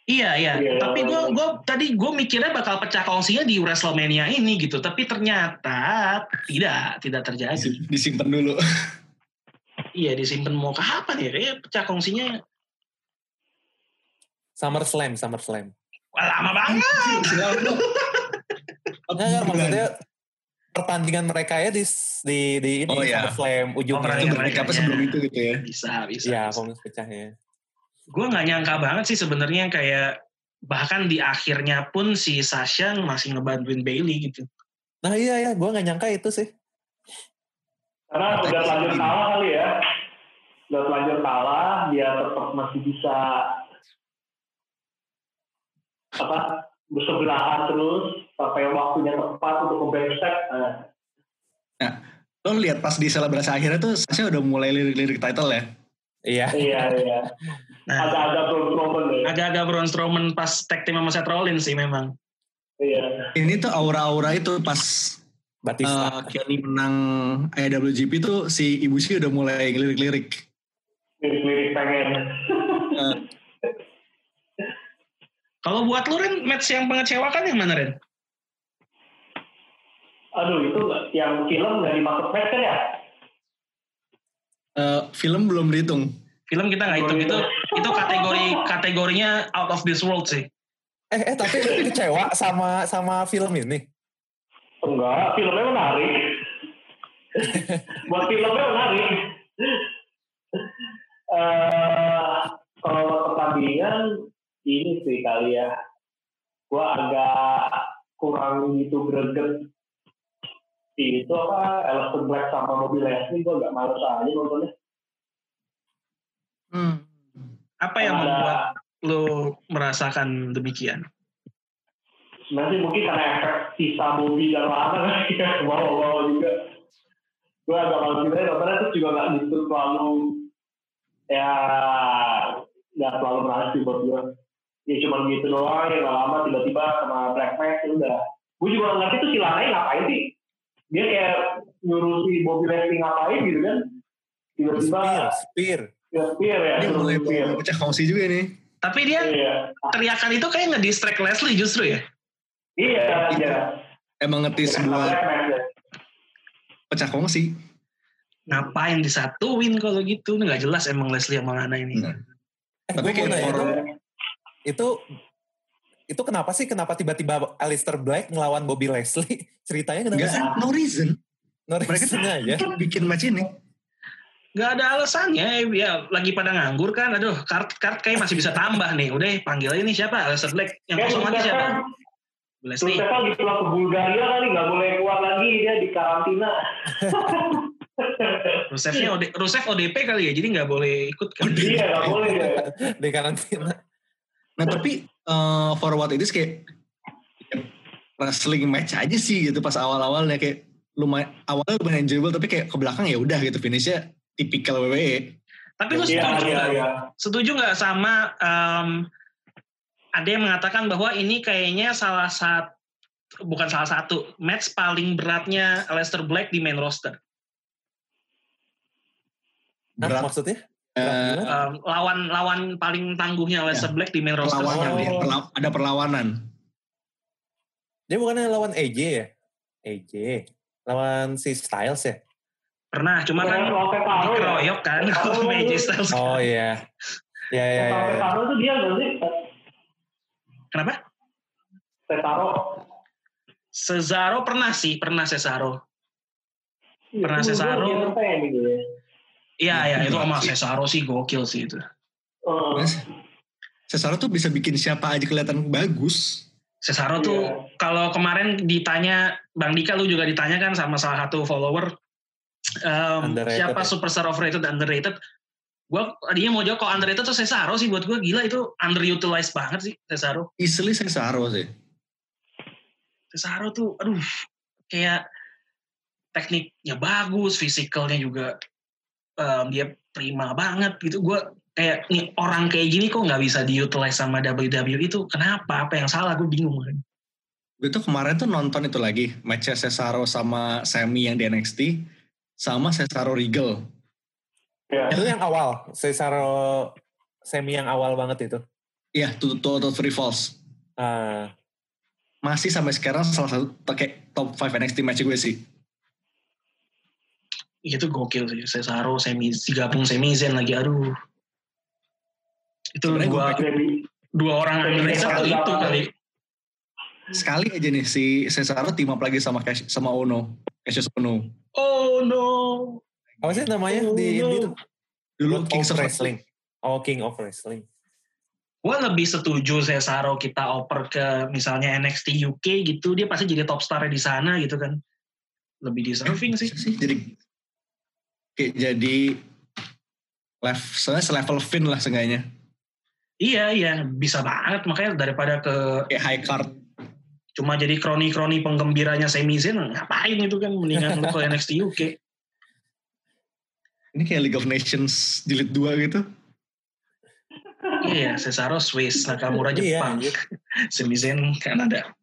Iya iya,
Iya,
tapi
iya.
gue gua tadi gue mikirnya bakal pecah kongsinya di Wrestlemania ini gitu, tapi ternyata tidak tidak terjadi.
Disi- <laughs> Disimpan dulu.
Iya disimpan mau kapan ya? Kayak pecah kongsinya
SummerSlam, SummerSlam.
wah, lama banget.
Enggak, enggak, maksudnya pertandingan mereka ya di di di ini
Oh, iya.
Oh,
ujungnya.
pertandingan
Itu
mereka.
berapa sebelum itu gitu ya.
Bisa bisa.
Iya,
bisa.
komis pecahnya.
Gue nggak nyangka banget sih sebenarnya kayak bahkan di akhirnya pun si Sasha masih ngebantuin Bailey gitu.
Nah iya ya, gue nggak nyangka itu sih.
Karena udah lanjut kalah kali ya. nggak terlanjur kalah dia tetap masih bisa apa bersebelahan terus sampai waktunya tepat untuk ke backstep nah.
lo lihat pas di selebrasi akhirnya tuh Sasha udah mulai lirik-lirik title ya
Iya.
iya iya
Nah,
agak-agak Braun Strowman ya
agak-agak Braun Strowman pas tag team sama Seth Rollins sih memang.
iya
ini tuh aura-aura itu pas
Batista.
uh, Kenny menang IWGP tuh si Ibu sih udah mulai lirik-lirik
lirik-lirik pengen
Uh,
Kalau buat lu Ren, match yang mengecewakan yang mana Ren?
Aduh itu yang film dimasuk match kan ya?
Uh, film belum dihitung.
Film kita nggak hitung. Itu itu kategori kategorinya out of this world sih.
Eh, eh tapi kecewa sama sama film ini.
enggak filmnya menarik. Buat filmnya menarik. Eh kalau pertandingan ini sih kali ya. Gua agak kurang gitu greget itu apa Alistair Black sama Bobby Lashley gua agak males aja nontonnya.
Hmm.
Apa yang
Ada-
membuat lu merasakan demikian?
sih mungkin karena efek sisa Bobby dan kan ya bawa-bawa juga. Gue agak malu juga nontonnya terus juga nggak gitu terlalu ya nggak terlalu menarik sih buat gue ya cuma gitu doang ya nggak lama tiba-tiba sama Black Max ya udah. Gue juga nggak ngerti tuh si Lana ngapain sih dia kayak nyuruh si Bobby Lashley ngapain gitu kan tiba-tiba
Spear, spear.
ya spear ya
Ini mulai
spear.
pecah kongsi juga nih.
Tapi dia
iya
teriakan itu kayak nge-distract Leslie justru ya.
iya iya
Emang ngetis
Sama
buat
Black Max ya
pecah kongsi.
Ngapain disatuin kalau gitu? Nggak jelas emang Leslie sama Lana ini.
Nah.
Eh,
Tapi kayak orang-
itu, itu kenapa sih kenapa tiba-tiba Alistair Black ngelawan Bobby Leslie? <laughs> Ceritanya kenapa
Enggak,
sih?
no reason.
No
Mereka
reason aja.
bikin, bikin match ini.
Nggak ada alasannya. Ya lagi pada nganggur kan. Aduh, kart kart kayak masih bisa tambah nih. Udah panggil nih siapa? Alistair Black. Yang
Kayak
kosong
Rusev
siapa?
kan,
Leslie.
Rusev kan dipulang ke Bulgaria kali nggak boleh keluar lagi dia di karantina. <laughs>
Rusevnya OD, Rusev ODP kali ya. Jadi nggak boleh ikut kan.
Iya nggak boleh dia. <laughs>
Di karantina.
Nah tapi uh, for what it is kayak wrestling match aja sih gitu pas awal-awalnya kayak lumayan awalnya lumayan enjoyable tapi kayak ke belakang ya udah gitu finishnya tipikal WWE.
Tapi lu
Iya
setuju
iya
nggak?
iya.
Setuju nggak sama em, ada yang mengatakan bahwa ini kayaknya salah satu bukan salah satu match paling beratnya Aleister Black di main roster.
Berat.
maksudnya?
Eh,
lawan lawan paling tangguhnya Aleister Black di main roster.
perlawanan
Oh.
ya, perla- ada perlawanan.
Dia bukannya lawan AJ ya? AJ. Lawan si Styles ya?
Pernah, cuma kan
ya.
dikeroyok kan sama <laughs> AJ Styles.
Oh iya. Ya ya ya. Ya.
Pekaro tuh dia nggak sih?
Kenapa?
Petaro.
Cesaro pernah sih, pernah Cesaro. Pernah
Itu
Cesaro.
Dia gitu ya.
Iya, ya itu sama
Iya.
Cesaro sih gokil sih itu.
Oh,
Cesaro tuh bisa bikin siapa aja kelihatan bagus.
Cesaro tuh
Iya.
kalau kemarin ditanya Bang Dika lu juga ditanya kan sama salah satu follower em,
Underrated
siapa
ya?
superstar overrated dan underrated. Gua tadinya mau jawab kalau underrated tuh Cesaro sih buat gua gila itu underutilized banget sih Cesaro.
Easily Cesaro sih.
Cesaro tuh aduh kayak tekniknya bagus, fisikalnya juga em, dia prima banget gitu. Gua kayak nih orang kayak gini kok nggak bisa diutilize sama WWE itu kenapa? Apa yang salah? Gue bingung kan.
Gue tuh kemarin tuh nonton itu lagi match Cesaro sama Sami yang di NXT sama Cesaro Regal.
ya.
Itu yang awal. Cesaro semi yang awal banget itu.
Iya, tuh Total Three Falls.
Ah,
Masih sampai sekarang salah satu kayak top 5 NXT match gue sih.
Itu gokil sih Cesaro semi gabung semi Zen lagi aduh itu
Sebenarnya
dua
gua
Jadi,
dua orang
Cesaro
tuh itu kali
Sekali aja nih si Cesaro team up lagi sama Cash, sama Ono. Cassius Ono.
oh no
apa sih namanya di
Oh,
ini
no.
tuh?
Dulu
King of
of
Wrestling. Oh, King of Wrestling.
gue lebih setuju Cesaro kita oper ke misalnya NXT UK gitu dia pasti jadi top star di sana gitu kan lebih deserving sih
sih jadi kayak jadi Level, soalnya selevel Finn lah seenggaknya.
Iya iya bisa banget makanya daripada ke
Kayak high card.
cuma jadi kroni-kroni penggembiranya Sami Zayn ngapain itu kan mendingan lu ke <laughs> NXT UK.
Ini kayak League of Nations jilid 2 gitu.
Iya Cesaro Swiss, Nakamura
Iya,
Jepang,
anjir.
Sami Zayn Kanada.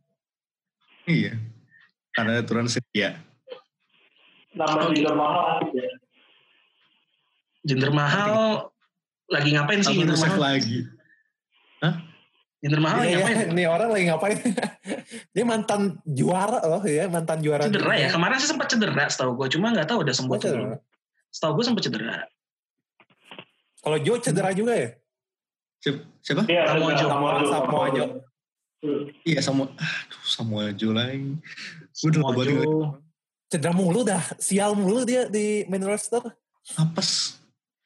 Iya. Karena aturan setia.
Nambah mahal asik ya.
Jinder Mahal lagi ngapain sih
rusak
Mahal?
lagi.
Jinder Mahal lagi
Iya,
ngapain?
iya. Ini orang lagi ngapain? <laughs> Dia mantan juara loh ya, mantan juara.
Cedera ya?
dunia.
Kemarin sih sempat cedera setahu gue, cuma nggak tahu udah sembuh. Atau belum. Setahu gue sempat cedera.
Kalau Joe cedera juga ya?
Siapa? Siapa?
Iya,
Samoa.
Samoa Joe. Hmm.
Iya sama aduh Samuel Joe lagi. Gue udah lama banget.
Cedera mulu dah, sial mulu dia di main roster.
apes.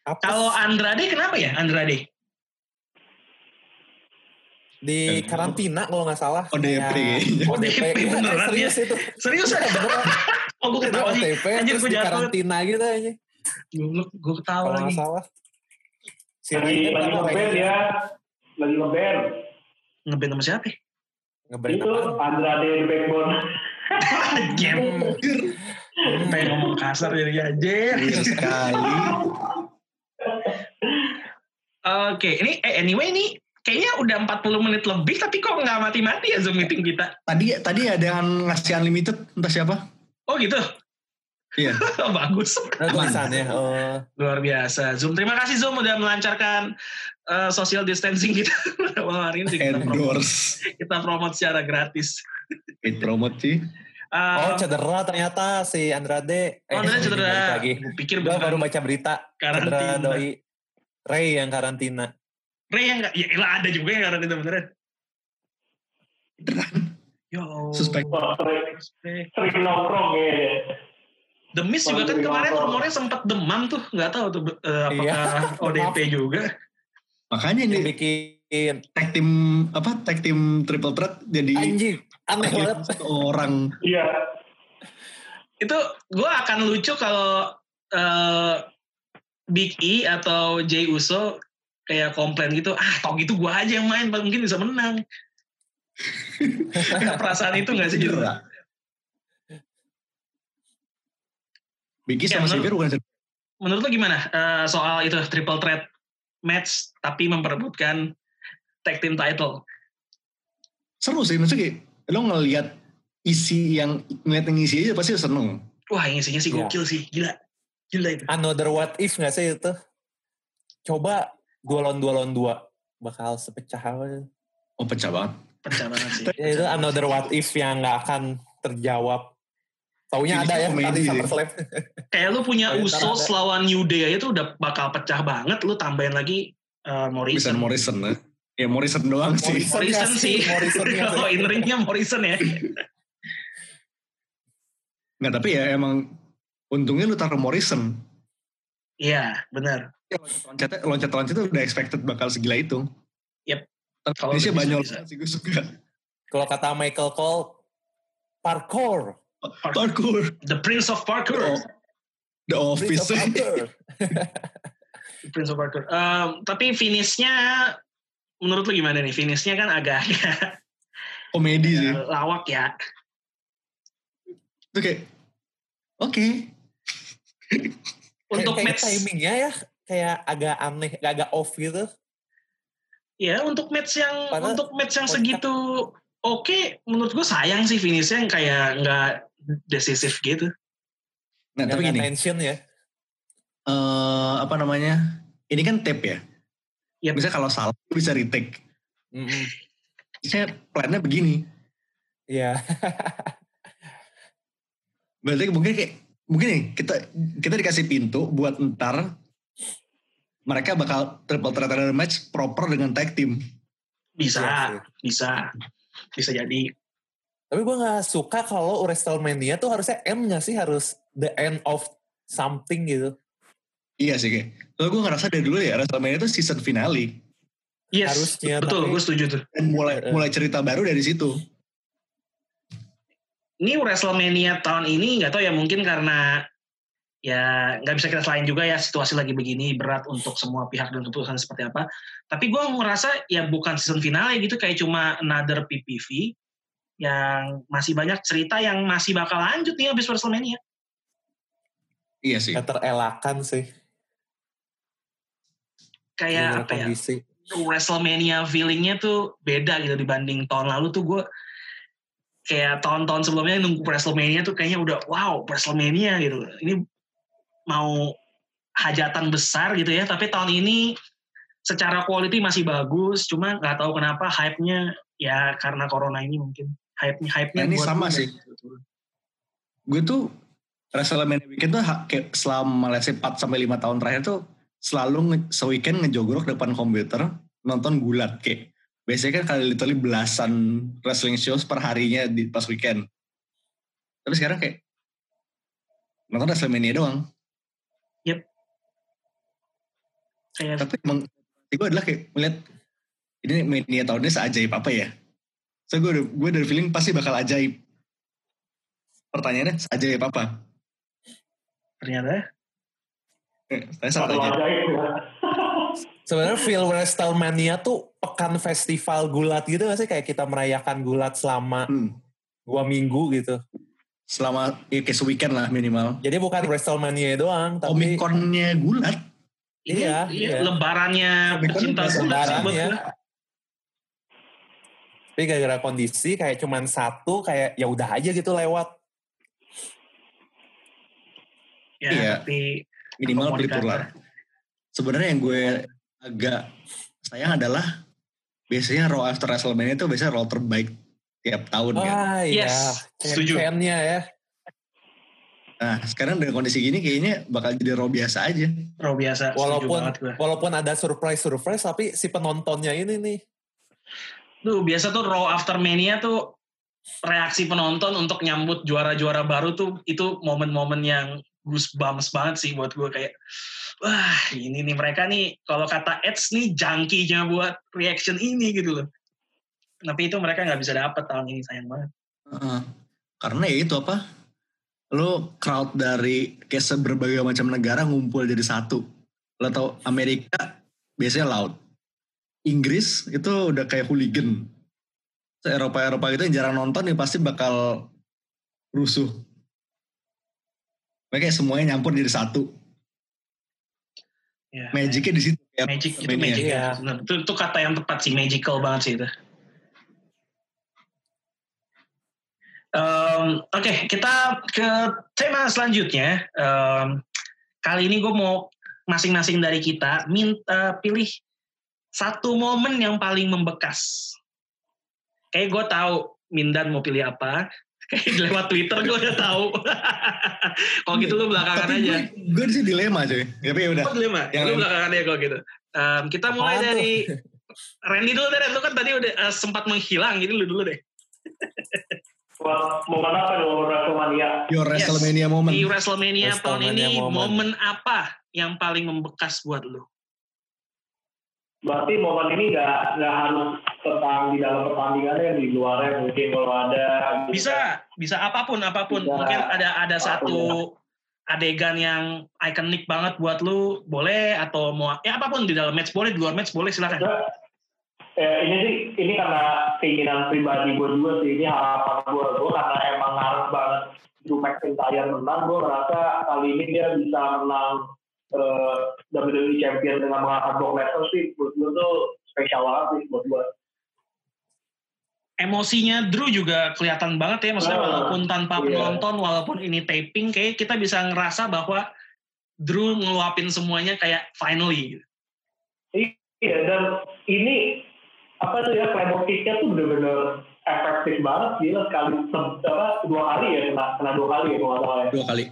Apa
Kalau Andrade kenapa ya Andrade?
di karantina kalau nggak salah.
ODP
Kayak-
kayaknya.
ODP,
Iya,
beneran <laughs>
serius itu.
Serius ya?
beneran.
Oh gue ketawa sih.
OTP
Anjir
terus di karantina gitu aja.
Gue ketawa
Kalau
lagi.
nggak salah. Si
Lagi lagi ngeband
Ray?
ya. Lagi ngeband.
Ngeband sama siapa? ya?
Ngeband
Itu? Andrade the Backbone. <laughs>
Jam. Pengen ngomong kasar jadi aja.
Iya sekali. <laughs>
Oke, ini eh, anyway nih kayaknya udah 40 menit lebih tapi kok nggak mati-mati ya Zoom meeting kita.
Tadi tadi ada yang ngasih unlimited entah siapa.
Oh gitu.
Iya. <laughs>
Bagus.
Ada
Aman.
tulisannya. Oh.
Luar biasa. Zoom, terima kasih Zoom udah melancarkan eh, social distancing kita <laughs> ini kita promote,
Endorse.
kita promote secara gratis.
Paid promote sih.
Eh,
Oh cedera ternyata si Andrade.
oh, Andrade cedera.
Lagi.
Pikir
Gue baru baca berita.
karantina.
Cedera doi. Ray yang karantina.
Ray yang nggak, ya elah ada juga yang karantina beneran. Yo.
Suspek.
Sering, nongkrong ya.
The Miz juga kan kemarin rumornya sempat demam tuh, nggak tahu tuh eh, apakah <laughs>
Iya.
ODP juga.
Makanya ini
bikin
tag team apa tag team triple threat jadi
anjing. Aneh banget.
orang.
Iya.
Itu gue akan lucu kalau eh, Big E atau Jay Uso kayak komplain gitu, ah tau gitu gue aja yang main, mungkin bisa menang. <laughs> Perasaan itu nggak sih? Gitu?
Cedera. Biki
Ya,
sama
menurut-
Xavier bukan cedera.
Menurut lo gimana eh, soal itu triple threat match tapi memperebutkan tag team title?
seru sih maksudnya kayak lo ngelihat isi yang ngeliat yang isi aja pasti seneng.
Wah yang isinya sih
Iya.
gokil sih, gila. Gila itu.
Another what if gak sih itu? Coba dua lawan dua lawan dua. Bakal sepecah apa?
Oh pecah banget.
Pecah banget sih.
Ya, itu another what if yang gak akan terjawab. Taunya
Ini
ada ya tadi
sih.
SummerSlam. <laughs>
Kayak lu punya Usos lawan New Day aja tuh udah bakal pecah banget. Lu tambahin lagi eh,
Bisa
Morrison.
Morrison ya. Ya Morrison doang sih.
Morrison.
Morrison
nggak
sih.
sih? Morrison <laughs> sih?
oh, in ringnya Morrison ya. <laughs>
Nggak tapi ya emang untungnya lu taruh Morrison.
Iya, benar.
Ya, Loncatnya loncat-loncatnya udah expected bakal segila itu.
Yep.
Tapi
Kalau
Indonesia banget sih gue suka.
Kalau kata Michael Cole, parkour.
Parkour.
The Prince of Parkour.
Oh, The
Prince
Office.
of Parkour. <laughs>
The Prince of Parkour. Um, tapi finishnya menurut lu gimana nih? Finishnya kan agak-agak <laughs>
Komedi sih.
lawak ya.
Itu kayak oke.
Untuk
kayak
match
timingnya ya kayak agak aneh, agak off gitu.
ya untuk match yang
Padahal-
untuk match yang segitu oke menurut gue sayang sih finishnya yang kayak nggak decisif gitu.
Nah tapi gini,
tension ya.
eh apa namanya? Ini kan tape ya.
Yep.
Bisa kalau salah bisa retake.
Mm-mm.
Saya plannya begini.
Iya.
Berarti mungkin kayak mungkin nih kita kita dikasih pintu buat ntar mereka bakal triple threat match proper dengan tag team.
Bisa,
Iya sih.
bisa, bisa jadi.
Tapi gue gak suka kalau WrestleMania tuh harusnya M gak sih? Harus the end of something gitu.
Iya sih kayak. Soalnya gue ngerasa dari dulu ya WrestleMania itu season finale
Yes,
Harusnya,
betul,
tapi-
gue setuju tuh.
dan mulai
Eh, eh.
mulai cerita baru dari situ.
Ini WrestleMania tahun ini nggak tahu ya mungkin karena ya nggak bisa kita selain juga ya situasi lagi begini berat untuk semua pihak dan keputusan seperti apa. Tapi gue ngerasa ya bukan season finale gitu kayak cuma another PPV yang masih banyak cerita yang masih bakal lanjut nih abis WrestleMania.
Iya sih.
Gak terelakkan sih.
Kayak apa ya? WrestleMania feelingnya tuh beda gitu dibanding tahun lalu tuh gue kayak tahun-tahun sebelumnya nunggu WrestleMania tuh kayaknya udah wow WrestleMania gitu. Ini mau hajatan besar gitu ya, tapi tahun ini secara quality masih bagus, cuma nggak tahu kenapa hype-nya ya karena corona ini mungkin hype-nya hype-nya
Nah, ini
buat
sama
gue
sih.
gitu.
Gue tuh WrestleMania weekend tuh kayak selama let's say 4 sampai 5 tahun terakhir tuh selalu nge- se-weekend ngejogrok depan komputer nonton gulat kayak biasanya kan kali literally belasan wrestling shows per harinya di pas weekend. Tapi sekarang kayak nonton WrestleMania doang.
Kayak
Tapi emang gue adalah kayak melihat ini mania tahun ini seajaib apa ya? So gue udah, gue dari feeling pasti bakal ajaib. Pertanyaannya seajaib apa?
ternyata
Eh, Saya salah
ajaib ya.
Sebenarnya feel WrestleMania tuh pekan festival gulat gitu gak sih? Kayak kita merayakan gulat selama
Hmm.
dua minggu gitu.
Selama ya kayak se-weekend lah minimal.
Jadi bukan WrestleMania doang, tapi
Omikronnya gulat.
ini
Iya,
iya,
iya.
lebarannya pecinta gulat sih
lebaran
buat
ya.
gue.
tapi gara-gara kondisi kayak cuman satu kayak ya udah aja gitu lewat.
Ya,
Iya.
tapi
Minimal lah. Sebenarnya yang gue agak sayang adalah biasanya Raw after WrestleMania itu biasanya Raw terbaik tiap tahun kan.
Ah iya,
Yes, setuju.
Fan-fannya ya.
Nah sekarang dengan kondisi gini kayaknya bakal jadi Raw biasa aja.
Raw biasa,
Walaupun walaupun ada surprise-surprise tapi si penontonnya ini nih
Tuh biasa tuh Raw After Mania tuh reaksi penonton untuk nyambut juara-juara baru tuh itu momen-momen yang goosebumps banget sih buat gue kayak wah ini nih mereka nih kalau kata Eds nih jangkinya buat reaction ini gitu loh. Tapi itu mereka nggak bisa dapet tahun ini sayang banget.
Heeh. Karena ya itu apa? Lo crowd dari kayak seberbagai macam negara ngumpul jadi satu. Lo tau Amerika biasanya loud. Inggris itu udah kayak hooligan. Eropa-Eropa gitu yang jarang nonton ya pasti bakal rusuh. Mereka semuanya nyampur jadi satu.
Ya,
Magicnya di situ. kayak
magic itu magic ya. Bener. Itu, itu kata yang tepat sih magical banget sih itu. Em, Oke, kita ke tema selanjutnya. Em, kali ini gue mau masing-masing dari kita minta pilih satu momen yang paling membekas. Kayak gue tahu Mindan mau pilih apa. Kayak lewat Twitter gue udah tahu. <laughs> Kalau gitu lu belakangan
Tapi
aja.
gue, gue sini dilema cuy. Tapi ya udah.
Oh, dilema.
Yang
Lu belakangan ya kalau gitu. Em, kita mulai
Apaan tuh?
dari <laughs> Randy dulu deh. Lu kan tadi udah eh, sempat menghilang. Jadi lu dulu deh.
Buat momen apa nih momen WrestleMania?
Your
Yes.
WrestleMania moment.
Di WrestleMania tahun
WrestleMania
ini
moment.
momen apa yang paling membekas buat lu?
Berarti momen ini nggak nggak harus tentang di dalam pertandingannya di luarnya mungkin kalau ada. gitu.
Bisa, bisa apa pun, apa pun.
Bisa.
Mungkin ada ada
Apa pun,
satu adegan yang ikonik banget buat lu, boleh atau mau ya apa pun di dalam match boleh, di luar match boleh silakan.
Eh, ini sih ini karena keinginan pribadi gue juga sih ini harapan gue gue karena emang ngarep banget Drew McIntyre menang gue merasa kali ini dia bisa menang eh, WWE Champion dengan mengangkat Brock Lesnar sih buat gue tuh spesial banget sih buat gue
Emosinya Drew juga kelihatan banget ya, maksudnya
Ah,
walaupun tanpa
iya.
penonton, walaupun ini taping, kayak kita bisa ngerasa bahwa Drew ngeluapin semuanya kayak finally. gitu.
iya dan ini apa tuh ya claymore kicknya tuh bener-bener efektif banget gila sekali se- apa dua kali ya kena, kena dua kali ya kalau salah ya
Dua kali.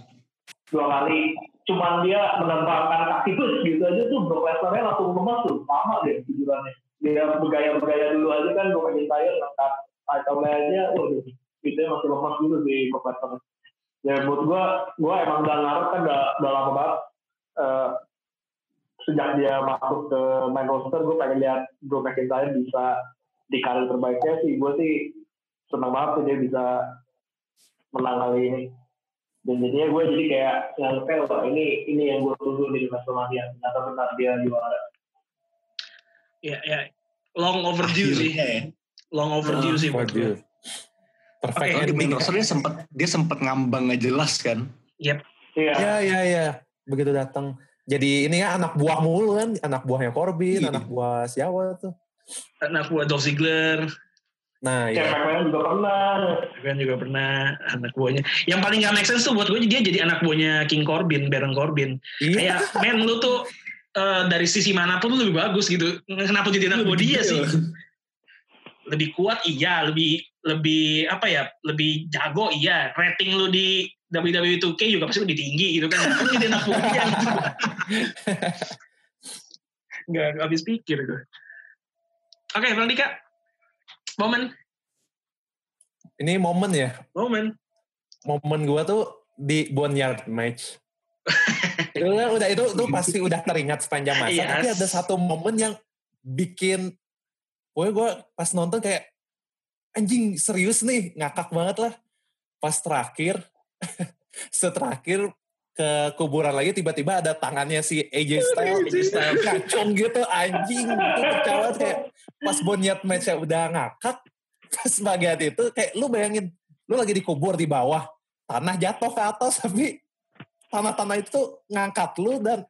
dua kali cuman dia menembakkan kaki terus gitu aja tuh Brock Lesnar langsung lemas tuh. Lama deh tujuannya dia bergaya-bergaya dulu aja kan Brock McIntyre ngangkat itemnya aja. Waduh itu masih lemas dulu di Brock Lesnar ya buat gua gua emang udah ngarep kan udah, udah lama banget Eh, sejak dia masuk ke main roster gue pengen lihat Brock McIntyre bisa di karir terbaiknya sih. Gue sih senang banget sih dia bisa menang kali ini dan jadinya gue jadi kayak nganggepnya wah ini ini yang gue tunggu di WrestleMania ternyata benar dia juara
Ya, ya. Long overdue sih.
Akhirnya ya.
Long overdue
Ah,
sih.
Waduh. Perfect
Di
ending.
roster dia sempat dia sempat ngambang nggak jelas kan.
iya
Ya, ya, ya. Begitu datang. Jadi ini ya anak buah mulu kan. Anak buahnya Corbin,
Iya.
anak buah siapa tuh.
Anak buah Dolph Ziggler,
Nah,
Shane
ya.
McMahon juga pernah
kan juga pernah anak buahnya. Yang paling gak make sense tuh buat gue dia jadi anak buahnya King Corbin, Baron Corbin.
Iya.
Kayak, men lu tuh eh, dari sisi mana pun lu lebih bagus gitu. Kenapa jadi anak buah dia sih? Lebih <laughs> kuat iya, lebih lebih apa ya? Lebih jago iya. Rating lu di WWE 2K juga pasti lebih tinggi gitu kan. Kenapa lu jadi anak buah dia <laughs> gitu. Gak, gak habis pikir gue. Oke, Bang Dika. Momen,
Ini momen ya.
momen.
Momen gua tuh di Boneyard match. <laughs> itu udah itu tuh pasti udah teringat sepanjang masa.
Yes.
Tapi ada satu momen yang bikin gue gue pas nonton kayak anjing serius nih ngakak banget lah. Pas terakhir <laughs> seterakhir ke kuburan lagi tiba-tiba ada tangannya si AJ Styles
AJ Styles.
ngacung gitu anjing itu pecah banget kayak pas Boneyard match udah ngakak pas bagian itu kayak lu bayangin lu lagi dikubur di bawah tanah jatuh ke atas <laughs> tapi tanah-tanah itu ngangkat lu dan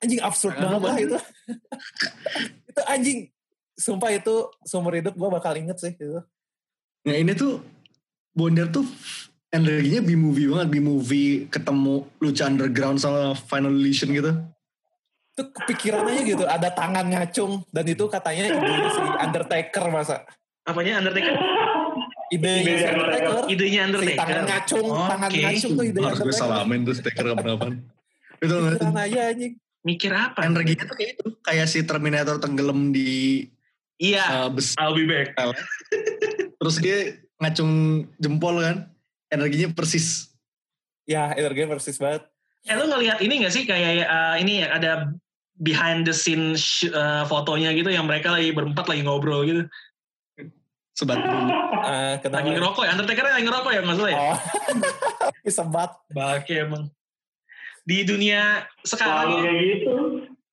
anjing absurd
Tangan
banget lah itu <laughs> itu anjing sumpah itu seumur hidup gue bakal inget sih itu
Nah ini tuh Bonder tuh energinya B-movie banget. B-movie ketemu Lucha Underground sama Final Illusion gitu.
Itu kepikiran aja gitu ada tangan ngacung dan itu katanya ide si Undertaker masa
Apanya Undertaker?
ide
Ide
si
Undertaker.
Undertaker
Idenya
si
Undertaker.
tangan ngacung tangan
Oke.
ngacung tuh ide
Harus gue
Undertaker
salamin tuh stiker kapan-kapan. <laughs> Itu
kepikiran aja anjing
Mikir apa?
energinya tuh kayak itu. Kayak si Terminator tenggelam di
Iya,
uh, besi.
I'll be back.
Terus dia ngacung jempol kan. Energinya persis.
ya energi persis banget
Eh lu ngelihat ini gak sih kayak eh, ini ada behind the scene sh- eh, fotonya gitu yang mereka lagi berempat lagi ngobrol gitu.
Sebat <laughs> dulu.
Kenapa
Lagi ngerokok ya, Undertaker lagi ngerokok ya maksudnya ya?
oh <laughs> banget
Bake emang. Di dunia
selalu
sekarang,
kayak gitu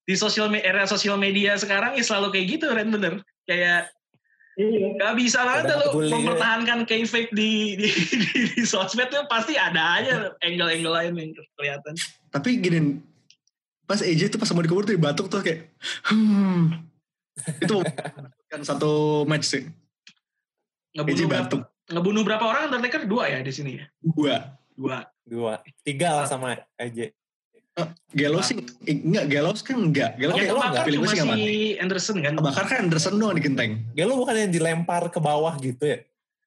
di sosial me- era sosial media sekarang ya selalu kayak gitu Ren bener. Kayak
iya
gak bisa banget
ya.
mempertahankan kayfabe di, di, <laughs> di, di sosmed tuh pasti ada aja angle-angle lain yang kelihatan.
Tapi gini. Pas AJ tuh pas mau dikubur tuh batuk tuh kayak. Hmm. Itu kan satu match sih. AJ
Ngebunuh berapa,
batuk.
ngebunuh berapa orang Undertaker? Dua ya di sini ya?
Dua.
Dua.
dua tiga lah sama AJ
Gallows sih enggak Gallows kan enggak
Yang
kayak
kebakar
pilih gue sih
si Anderson kan?
kebakar kan Anderson doang di genteng
lu bukan yang dilempar ke bawah gitu ya?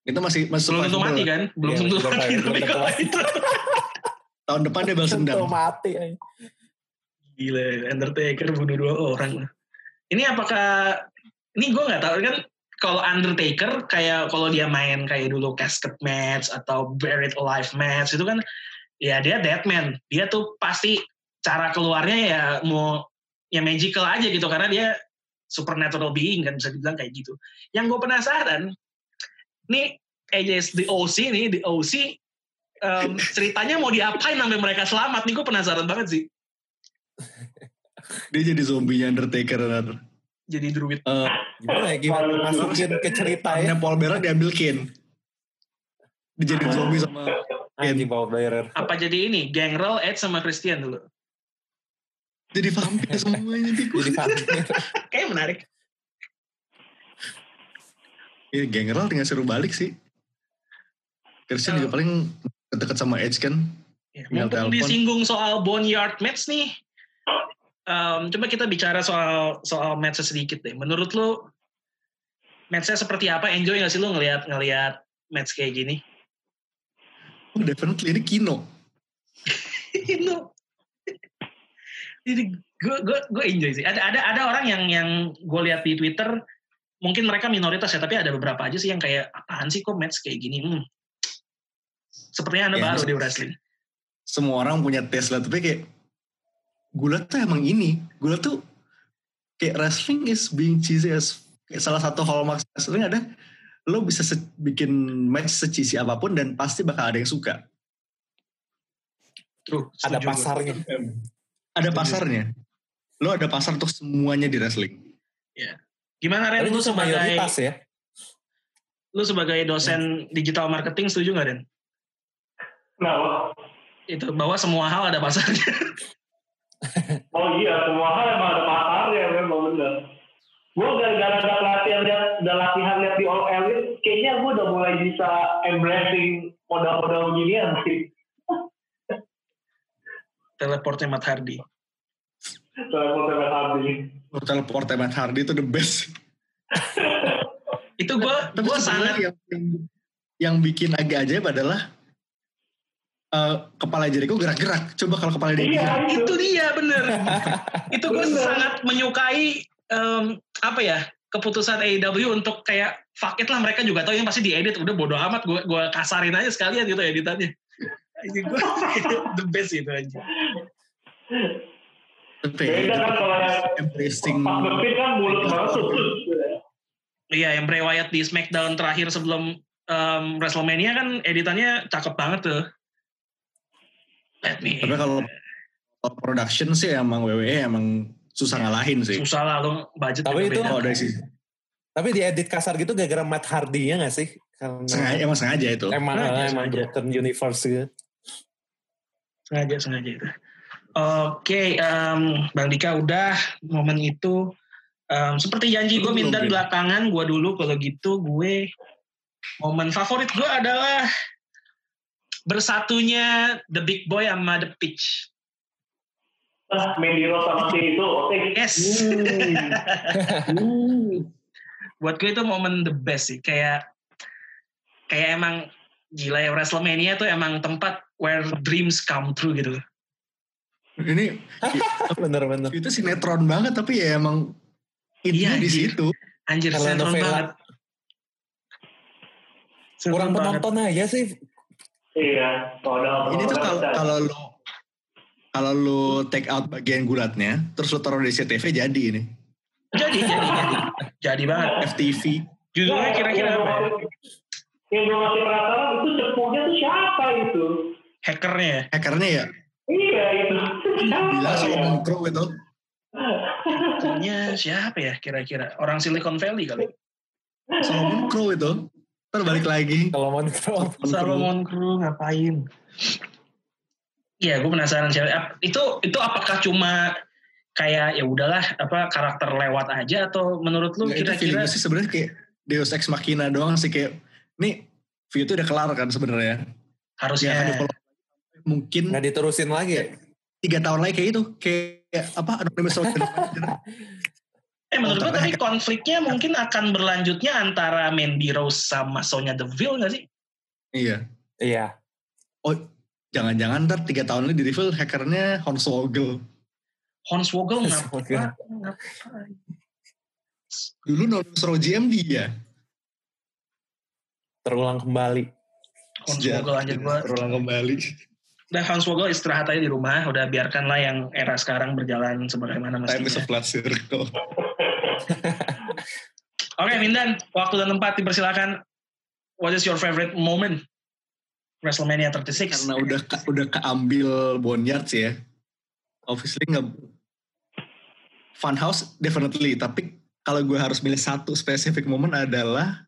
itu masih masih
Belum tentu mati kan? Belum
Iya,
tentu
belum
mati. itu
tahun depan dia balas dendam
mati.
Gila, Undertaker bunuh dua orang. Ini apakah ini gue nggak tahu kan kalau Undertaker kayak kalau dia main kayak dulu casket match atau buried alive match itu kan ya dia deadman. Dia tuh pasti cara keluarnya ya mau ya magical aja gitu karena dia supernatural being kan bisa dibilang kayak gitu. Yang gue penasaran, nih AJ the OC nih the OC em, ceritanya mau diapain sampai mereka selamat nih gue penasaran banget sih. <laughs>
dia jadi zombie Undertaker.
Jadi druid.
Eh,
Gimana ya? Gimana masukin ke cerita ya?
Paul Bearer diambil Kane dia jadi zombie sama
Anjing bawa bearer.
Apa jadi ini? Gangrel, Edge sama Christian dulu.
jadi vampir <laughs> semuanya
Jadi vampir. <laughs>
Kayaknya menarik.
ya Gangrel tinggal suruh balik sih Christian
Oh.
juga paling deket sama Edge kan
Ya, mumpung
telepon.
disinggung soal boneyard match nih, em, coba kita bicara soal soal match sedikit deh. Menurut lu matchnya seperti apa? Enjoy nggak sih lu ngelihat ngelihat match kayak gini?
oh definitely ini Kino
Itu. Jadi gue gue gue enjoy sih. Ada ada ada orang yang yang gue lihat di Twitter, mungkin mereka minoritas ya, tapi ada beberapa aja sih yang kayak apaan sih kok match kayak gini? Hmm. Sepertinya anda
Ya,
baru di wrestling.
semua orang punya tes lah tapi kayak gulat tuh emang ini gulat tuh kayak wrestling is being cheesy as kayak salah satu hallmark wrestling ada lo bisa se- bikin match secisi apa pun dan pasti bakal ada yang suka
True.
Ada
setuju gue.
pasarnya.
Ada pasarnya. Lo ada pasar untuk semuanya di wrestling.
Gimana Ren?
Tapi
Lu
itu
sebagai
mayoritas ya.
lu sebagai dosen digital marketing setuju nggak Ren?
Kenapa?
Itu bahwa semua hal ada pasarnya. <laughs>
Oh iya, semua hal emang ada pasarnya memang bener. Gue gara-gara ada latihan lihat, ada latihan lihat di All Elite, kayaknya gue udah mulai bisa embracing modal-modal beginian sih.
Teleportnya Matt Hardy.
Soalnya mau temen habis.
Lo teleport Matt Hardy itu the best.
Itu gue gue sangat
yang, yang, yang bikin agak ajaib adalah eh, kepala Jericho gerak-gerak. Coba kalau kepala dia
Iya,
gerak.
itu.
itu dia bener. <laughs> itu gue
Bener.
sangat menyukai em, apa ya keputusan AEW untuk kayak fuck it lah mereka juga tahu yang pasti diedit udah bodo amat gue gue kasarin aja sekalian gitu editannya. Ini gue <laughs> the best itu aja.
Tapi
Beda kan kalau yang
embracing
kan mulut banget tuh.
Iya, yang Bray Wyatt di SmackDown terakhir sebelum em, WrestleMania kan editannya cakep banget tuh. Let me.
Tapi kalau kalau production sih emang WWE emang susah ngalahin sih.
susah lah lu budget
Tapi itu-.
Oh, dari sisi
Tapi diedit kasar gitu gara-gara Matt Hardy ya gak sih? Karena
sengaja emang sengaja itu.
emang,
Sengaja,
emang
sengaja.
broken universe gitu.
sengaja sengaja itu. Oke, em, Bang Dika udah momen itu. Em, seperti janji gue minta belakangan gue dulu kalau gitu gue momen favorit gue adalah bersatunya The Big Boy sama The Pitch.
Ah, Mandy Rose sama si itu, oke.
Yes. <laughs> Buat gue itu momen the best sih. Kayak kayak emang gila ya WrestleMania tuh emang tempat where dreams come true gitu.
Ini <laughs>
Bener-bener.
itu sinetron banget tapi ya emang intinya
Iya,
di situ.
Anjir,
Kalau
sinetron banget.
Kurang penonton aja sih.
Iya,
Ini tuh kalau kalau lu kalau lu take out bagian gulatnya, terus lu taruh di CTV jadi ini.
Jadi, jadi, jadi. Jadi banget.
FTV.
Judulnya kira-kira apa ya?
Yang gue masih penasaran itu cepunya tuh siapa itu?
Hackernya ya?
Hackernya ya,
Iya itu.
Bila
ya?
Solomon Crow itu.
Hackernya siapa ya kira-kira? Orang Silicon Valley kali.
Solomon Crow itu. Ntar balik lagi.
Kalau mau Crow.
Salomon Crew ngapain? Iya, gue penasaran siapa. Ap- Itu itu apakah cuma kayak ya udahlah apa karakter lewat aja atau menurut lu kira-kira
sih sebenarnya kayak Deus Ex Machina doang sih kayak nih view itu udah kelar kan sebenarnya.
harusnya
Ya kan kalau mungkin
Nggak diterusin lagi
tiga tahun lagi kayak itu kayak apa Anonymous Soldier. <laughs>
Eh menurut gue tapi konfliknya mungkin akan berlanjutnya antara Mandy Rose sama Sonya Deville gak sih?
iya.
Iya.
Jangan-jangan ntar tiga tahun lagi di reveal hackernya Hornswoggle.
Hornswoggle
Hornswoggle.
ngapa? ngapain?
Dulu Raw GM dia.
Terulang kembali.
Hornswoggle anjir gue.
Terulang kembali.
Udah Hornswoggle istirahat aja di rumah. Udah biarkanlah yang era sekarang berjalan sebagaimana
Time is a
mestinya.
flat circle. <laughs>
Oke Mindan, waktu dan tempat dipersilakan. What is your favorite moment? WrestleMania 36.
Karena udah ke- udah keambil Boneyard sih ya. Obviously nggak Funhouse definitely, tapi kalau gue harus milih satu spesifik momen adalah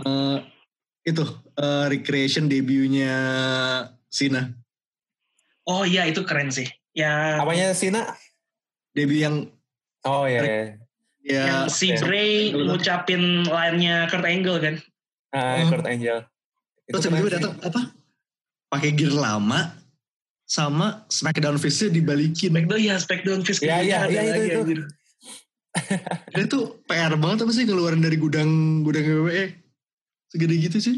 eh, itu eh, recreation debutnya Sina.
Oh iya itu keren sih. Yang
Apanya Sina?
Debut yang
Oh iya. iya.
Ya
yang si. Bray ngucapin line-nya Kurt Angle kan.
Ah,
Oh.
Kurt Angel. Itu
terus tiba-tiba
sih.
datang apa? Pakai gear lama sama Smackdown face-nya dibalikin.
Smackdown ya Smackdown Fist
Iya, iya,
ada
iya, itu,
lagi,
itu.
PR <laughs> banget apa sih ngeluarin dari gudang gudang WWE segede gitu sih.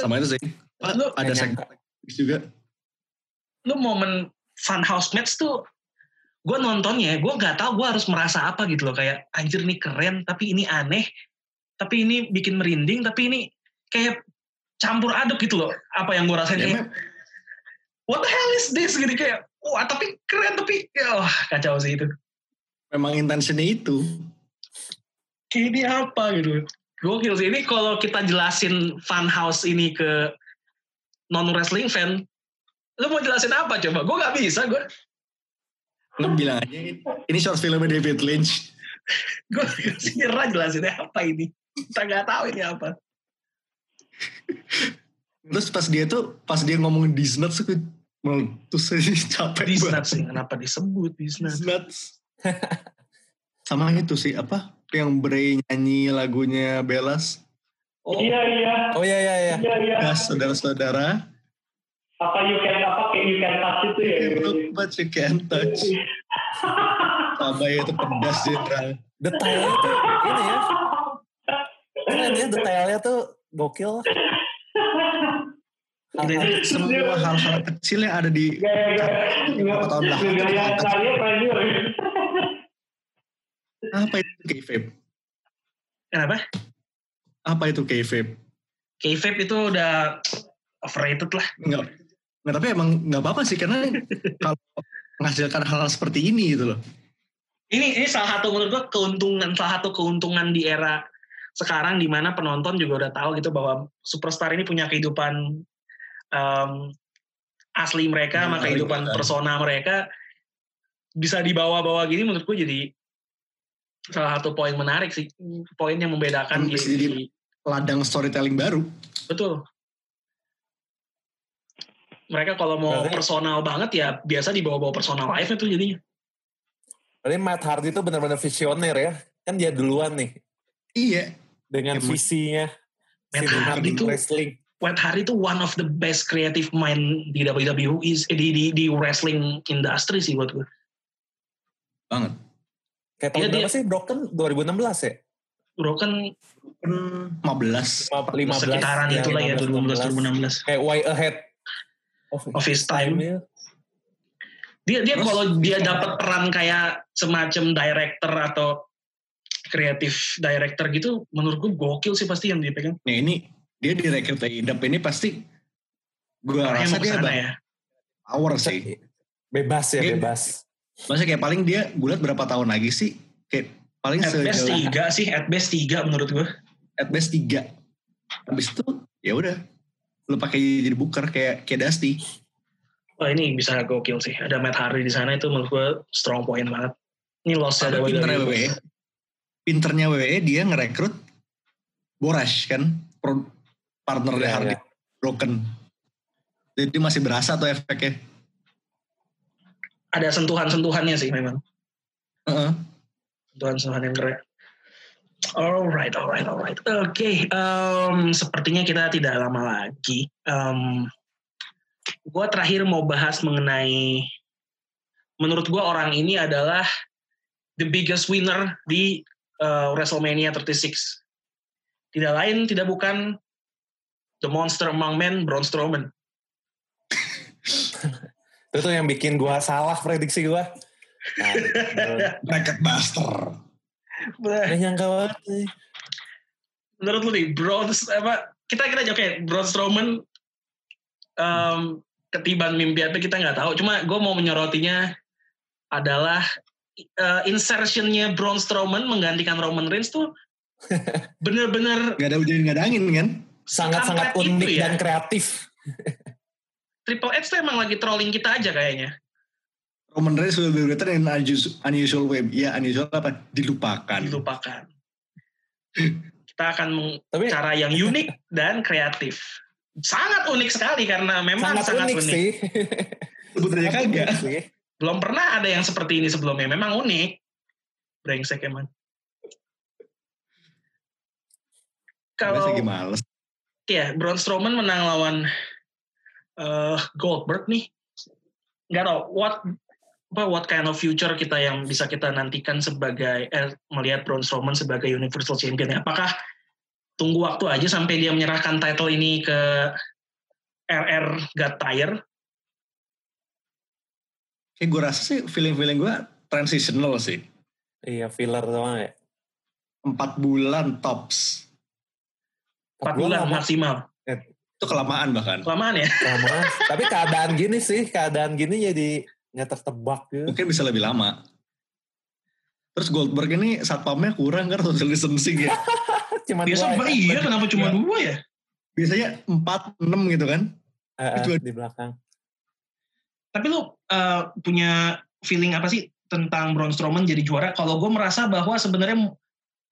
Sama itu sih. Pak,
Lu-
ada segmen juga.
Lu momen Funhouse match tuh gue nontonnya, gue nggak tahu gue harus merasa apa gitu loh. Kayak anjir nih keren tapi ini aneh tapi ini bikin merinding tapi ini kayak campur aduk gitu loh apa yang gue rasain.
Ya,
kayak, what the hell is this? Gitu kayak wah tapi keren tapi wah kacau sih itu.
Memang intentionnya itu.
ini apa? Gitu. Gokil sih. Ini kalau kita jelasin Funhouse ini ke non wrestling fan, lu mau jelasin apa coba? Gue nggak bisa gue.
Lu bilang aja ini short filmnya David Lynch. <laughs>
Gue nyerah jelasinnya apa ini. Kita nggak tahu ini apa.
Terus pas dia tuh pas dia ngomong Disney tuh meletus aja capek
Disney
banget.
sih, kenapa disebut Disney?
Sama itu sih apa yang Bray nyanyi lagunya Belas.
Oh,
Iya iya.
Oh iya iya iya.
Iya iya.
Ya saudara-saudara.
Apa you can apa kayak you can touch itu ya.
But you can't touch. <laughs> Sama itu pedas jenderal.
Detailnya tuh ini ya. Keren ya detailnya tuh gokil.
Ini semua hal-hal kecil yang ada di
Gaya-gaya.
Berapa tahun belakang kan apa itu K-vape?
kenapa?
Apa itu K-vape?
K-vape itu udah overrated lah.
Enggak. Enggak, tapi emang nggak apa-apa sih karena kalau menghasilkan hal-hal seperti ini gitu loh.
Ini ini salah satu menurut gua keuntungan salah satu keuntungan di era sekarang di mana penonton juga udah tahu gitu bahwa superstar ini punya kehidupan em, asli mereka, sama
Hmm,
kehidupan persona mereka bisa dibawa-bawa gini menurut gua jadi salah satu poin menarik sih, poin yang membedakan
Bisa
di,
jadi-
di-
Ladang storytelling baru.
betul. Mereka kalau mau
Berarti-
personal banget ya biasa dibawa-bawa personal life itu jadinya.
Berarti Matt Hardy itu benar-benar visioner ya. Kan dia duluan nih
Iya.
dengan
Emang.
visinya
Matt
cinematic
Hardy tuh-
wrestling.
Matt Hardy itu one of the best creative mind di WWE is eh, di, di, di wrestling industry sih buat gue.
Banget.
Kayak tahun
Iya,
berapa
dia-
sih? Broken 2016 ya?
Bro Kan
15.
15
sekitaran
ya,
itulah ya 2015 2016
Kayak way ahead of,
of his time.
ya.
Dia dia
Terus-
kalau dia dapat peran kayak semacam director atau kreatif director gitu, menurut gue gokil sih pasti yang dipegang.
Nah ini dia direkrut AEW ini pasti gue rasa dia
sana
bakal
ya.
power sih.
Bebas ya,
Dia-
bebas.
Maksudnya kayak paling dia gue liat berapa tahun lagi sih? Kayak paling
At best tiga sih, at best tiga menurut gue.
at best tiga. Habis itu ya udah lu pakai jadi booker kayak kayak Dusty.
Wah ini bisa gokil sih. Ada Matt Hardy di sana itu menurut gue strong point banget. Ini loss ada
pinternya WWE. Pinternya WWE dia ngerekrut Borash kan, pro- partnernya
Iya,
Hardy
iya.
broken. Jadi masih berasa tuh efeknya.
Ada sentuhan-sentuhannya sih memang.
Heeh.
Sentuhan-sentuhan yang keren. Alright, alright, alright. Oke, em, sepertinya kita tidak lama lagi. Um, gue terakhir mau bahas mengenai, menurut gue orang ini adalah the biggest winner di uh, WrestleMania 36. Tidak lain, tidak bukan the monster among men, Braun Strowman.
Itu tuh yang bikin gua salah prediksi gua. <laughs> Nah.
Bracket Buster.
Gak nyangka banget sih.
menurut lu nih Braun apa kita kita oke Braun Strowman em, ketiban mimpi apa kita nggak tahu cuma gue mau menyorotinya adalah eh, insertionnya Braun Strowman menggantikan Roman Reigns tuh <laughs> bener-bener
Gak ada hujan gak ada angin kan?
Sangat-sangat unik
ya.
dan kreatif.
Triple H tuh emang lagi trolling kita aja kayaknya
Roman Reigns will be better in unusual, unusual way. Ya unusual apa? Dilupakan.
dilupakan kita akan
Tapi
cara yang unik dan kreatif sangat unik sekali karena memang
sangat,
sangat,
unik,
unik,
sih. Sangat
kagak.
belum pernah ada yang seperti ini sebelumnya memang unik brengsek emang kalau ya Braun Strowman menang lawan eh, Goldberg nih nggak tau what apa what kind of future kita yang bisa kita nantikan sebagai eh, melihat Braun Strowman sebagai Universal Champion ya. apakah tunggu waktu aja sampai dia menyerahkan title ini ke RR Got Tire
Kayak gue rasa sih feeling-feeling gue transitional sih.
Iya, filler doang ya.
Empat bulan tops.
4 bulan maksimal
Itu kelamaan bahkan.
kelamaan ya
lama. Tapi keadaan gini sih, keadaan gini jadi nggak tertebak gitu.
Mungkin bisa lebih lama. Terus Goldberg ini satpamnya kurang kan social distancing ya. <laughs>
Cuman
biasa
dua ya.
iya kenapa cuma
Iya.
dua ya
Biasanya 4, 6 gitu kan. Itu ada.
di belakang.
Tapi lu uh, punya feeling apa sih tentang Braun Strowman jadi juara? Kalau gue merasa bahwa sebenarnya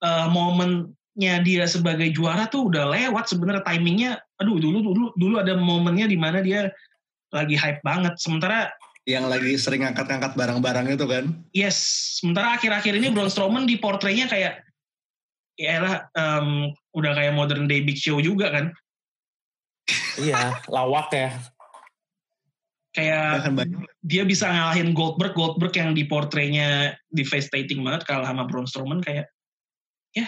uh, momennya dia sebagai juara tuh udah lewat sebenarnya timingnya. Aduh dulu dulu dulu ada momennya di mana dia lagi hype banget. Sementara
Yang lagi sering angkat-angkat barang-barang itu kan.
yes, sementara akhir-akhir ini Braun Strowman di portraynya kayak ya lah um, udah kayak modern day Big Show juga kan.
Iya, lawak ya.
Kayak dia bisa ngalahin Goldberg, Goldberg yang di portraynya devastating banget kalah sama Braun Strowman kayak ya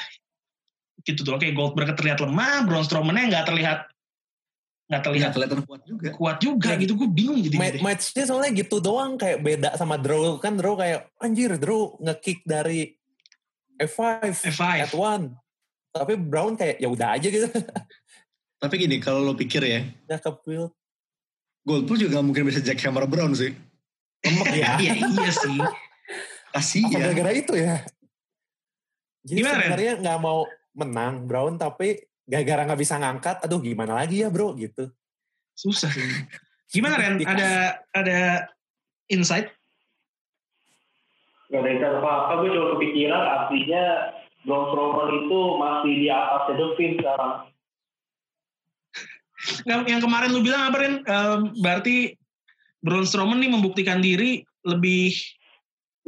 gitu tuh. Oke, Goldberg terlihat lemah, Braun Strowman-nya nggak terlihat nggak terlihat
Nggak kelihatan kuat juga.
kuat juga
Ya,
gitu. Gue bingung jadi
Ma- matchnya soalnya gitu doang kayak beda sama Drew kan Drew kayak anjir Drew ngekick dari F5
F5.
at one tapi Brown kayak ya udah aja gitu <laughs>
Tapi gini, kalau lo pikir ya,
udah kepil
Goldberg juga mungkin bisa jackhammer Brown sih.
lemek ya <laughs>
Iya iya sih.
apa
Kasihan.
gara-gara itu ya jadi
Gimana, Ren?
sebenarnya nggak mau menang Brown tapi gara-gara nggak bisa ngangkat aduh gimana lagi ya bro gitu
Susah sih. Gimana Ren?
Dikasih.
Ada ada insight?
Gak ada insight apa-apa, gue cuma kepikiran artinya Braun Strowman itu masih di atas The Finn sekarang. <laughs>
Yang, yang kemarin lu bilang apa Ren? Em, berarti Braun Strowman nih membuktikan diri lebih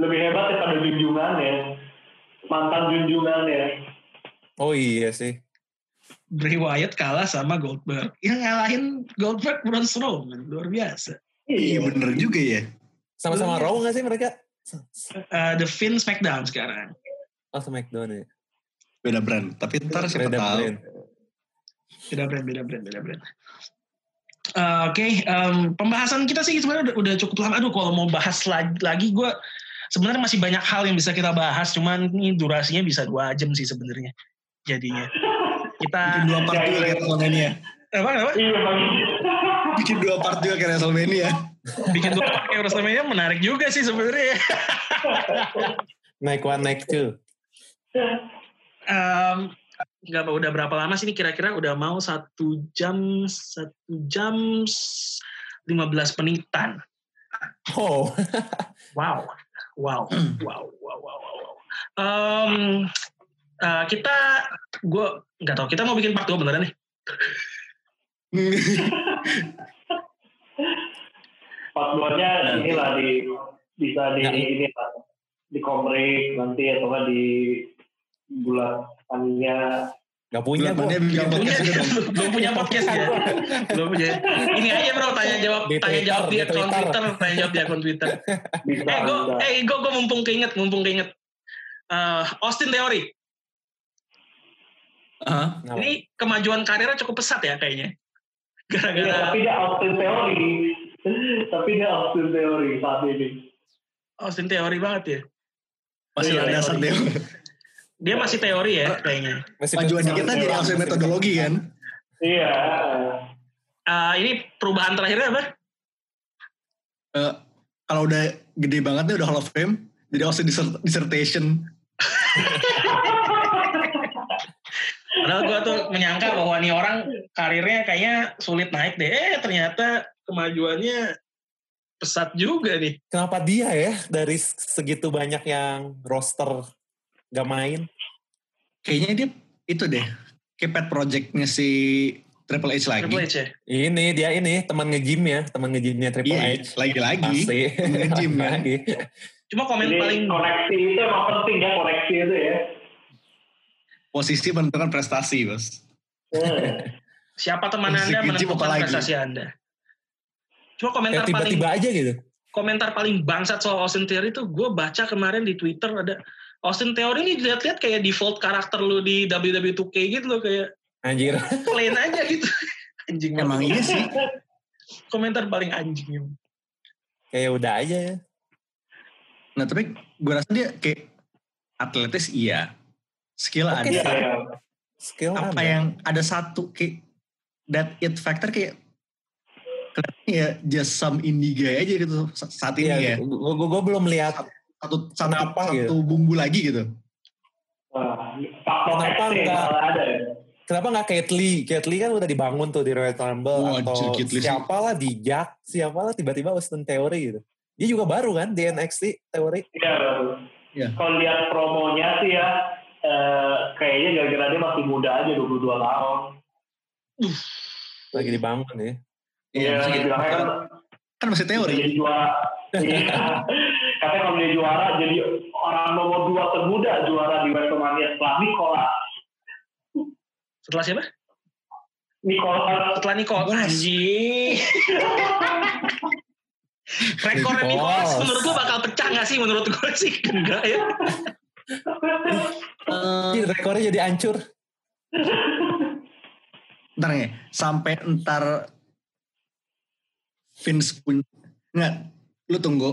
Lebih hebat daripada junjungannya. Mantan junjungannya.
oh iya sih
Bray Wyatt kalah sama Goldberg. Yang ngalahin Goldberg Braun Strowman. Luar biasa.
Iya bener juga ya.
sama-sama
Iya.
Raw nggak sih mereka
Eh, The Finn SmackDown sekarang.
oh SmackDown ya
Beda brand. Tapi ntar siapa
Beda
tahu.
brand.
Beda brand, beda brand, beda brand. Eh, Oke, em, pembahasan kita sih sebenarnya udah, udah cukup lama. Aduh, kalau mau bahas lagi, lagi gue sebenarnya masih banyak hal yang bisa kita bahas. Cuman ini durasinya bisa dua jam sih sebenarnya. Jadinya kita
Bikin dua part juga kayak WrestleMania.
apa apa
Iya.
Bikin dua part juga kayak WrestleMania.
bikin dua part kayak WrestleMania menarik juga sih sebenarnya.
naik one naik two
Em, nggak apa udah berapa lama sih ini kira-kira udah mau satu jam satu jam s- 15 menitan.
oh <clears throat>
Wow, wow, wow, wow, wow, wow. wow. Eh, kita, gue nggak tahu. Kita mau bikin part 2 beneran nih. <laughs>
Part duanya inilah di bisa di
Ya.
ini lah di komrik nanti atau nggak di bulan taninya
nggak punya bro
Bulan
Belum punya,
dong. <laughs>
belum punya podcast ya. Belum punya. Ini aja bro, tanya jawab,
Di
tanya jawab di akun
Twitter.
Tanya jawab di akun Twitter. eh, gue, eh, gue, gue mumpung keinget, mumpung keinget. Eh, Austin Theory,
Kenapa?
ini kemajuan karirnya cukup pesat ya kayaknya. Gara-gara
tapi dia Austin Theory tapi dia Austin Theory saat ini
Austin Theory banget ya.
Masih
Iya,
ada dasar deh.
Dia masih teori ya kayaknya.
Masih
Majuan
masih-
dikit aja jadi langsung metodologi kan.
iya
Eh, ini perubahan terakhirnya apa?
Eh, kalau udah gede banget nih udah Hall of Fame, jadi Austin dissert- dissertation. <laughs>
Padahal gue tuh menyangka bahwa nih orang karirnya kayaknya sulit naik deh. Eh ternyata kemajuannya pesat juga nih.
kenapa dia ya dari segitu banyak yang roster gak main
Kayaknya dia itu deh, kayak pet projectnya si Triple H lagi.
Triple H ya.
ini dia ini teman nge-gym ya teman nge-gymnya Triple
Iya,
H
lagi-lagi.
pasti
nge-gym ya. <laughs>
lagi
Cuma komen
jadi
paling
koneksi itu emang penting ya koneksi itu ya
Posisi menentukan prestasi, bos.
Hmm. <laughs>
siapa teman Anda menentukan prestasi Anda. Cuma komentar paling
tiba-tiba aja gitu
komentar paling bangsat soal Austin Theory itu gue baca kemarin di Twitter ada Austin Theory ini dilihat-lihat kayak default karakter lu di WWE 2K gitu loh kayak
anjir
plain aja gitu. <laughs> Anjing
Emang iya sih. <laughs>
Komentar paling anjing.
kayak udah aja ya
Nah tapi gue rasa dia kayak atletis iya. Skill
Oke
ada.
iya iya
skill
Apa
ada
yang ada satu kayak that it factor kayak kelihatannya ya just some indie guy aja gitu sa- saat ini ya.
gue gue belum lihat
Satu satu,
Kenapa
satu
gitu?
bumbu lagi gitu.
Wah,
Kenapa enggak?
ya
Kenapa nggak Kate Lee? Kate Lee kan udah dibangun tuh di Royal Rumble
Wah,
atau siapa lah di Jack, siapa lah tiba-tiba Austin Theory gitu. Dia juga baru kan di NXT Theory.
Iya baru.
Iya.
Kalau lihat promonya sih ya, eh, kayaknya gara-gara dia masih muda aja 22 tahun.
Lagi dibangun ya.
Iya,
Iya,
masih-
bilangnya kan
kan masih teori.
jadi juara. Iya. <laughs> Katanya kalau dia juara jadi orang nomor dua termuda juara di WrestleMania setelah Nicolas.
Setelah siapa?
Nicolas.
Setelah Nicole. Anjing. <laughs> Rekornya
Nicholas.
Menurut lu bakal pecah gak sih? Menurut gue sih enggak ya.
Ih, rekornya jadi hancur.
Ntar ya, sampai ntar Vince pun nggak, lu tunggu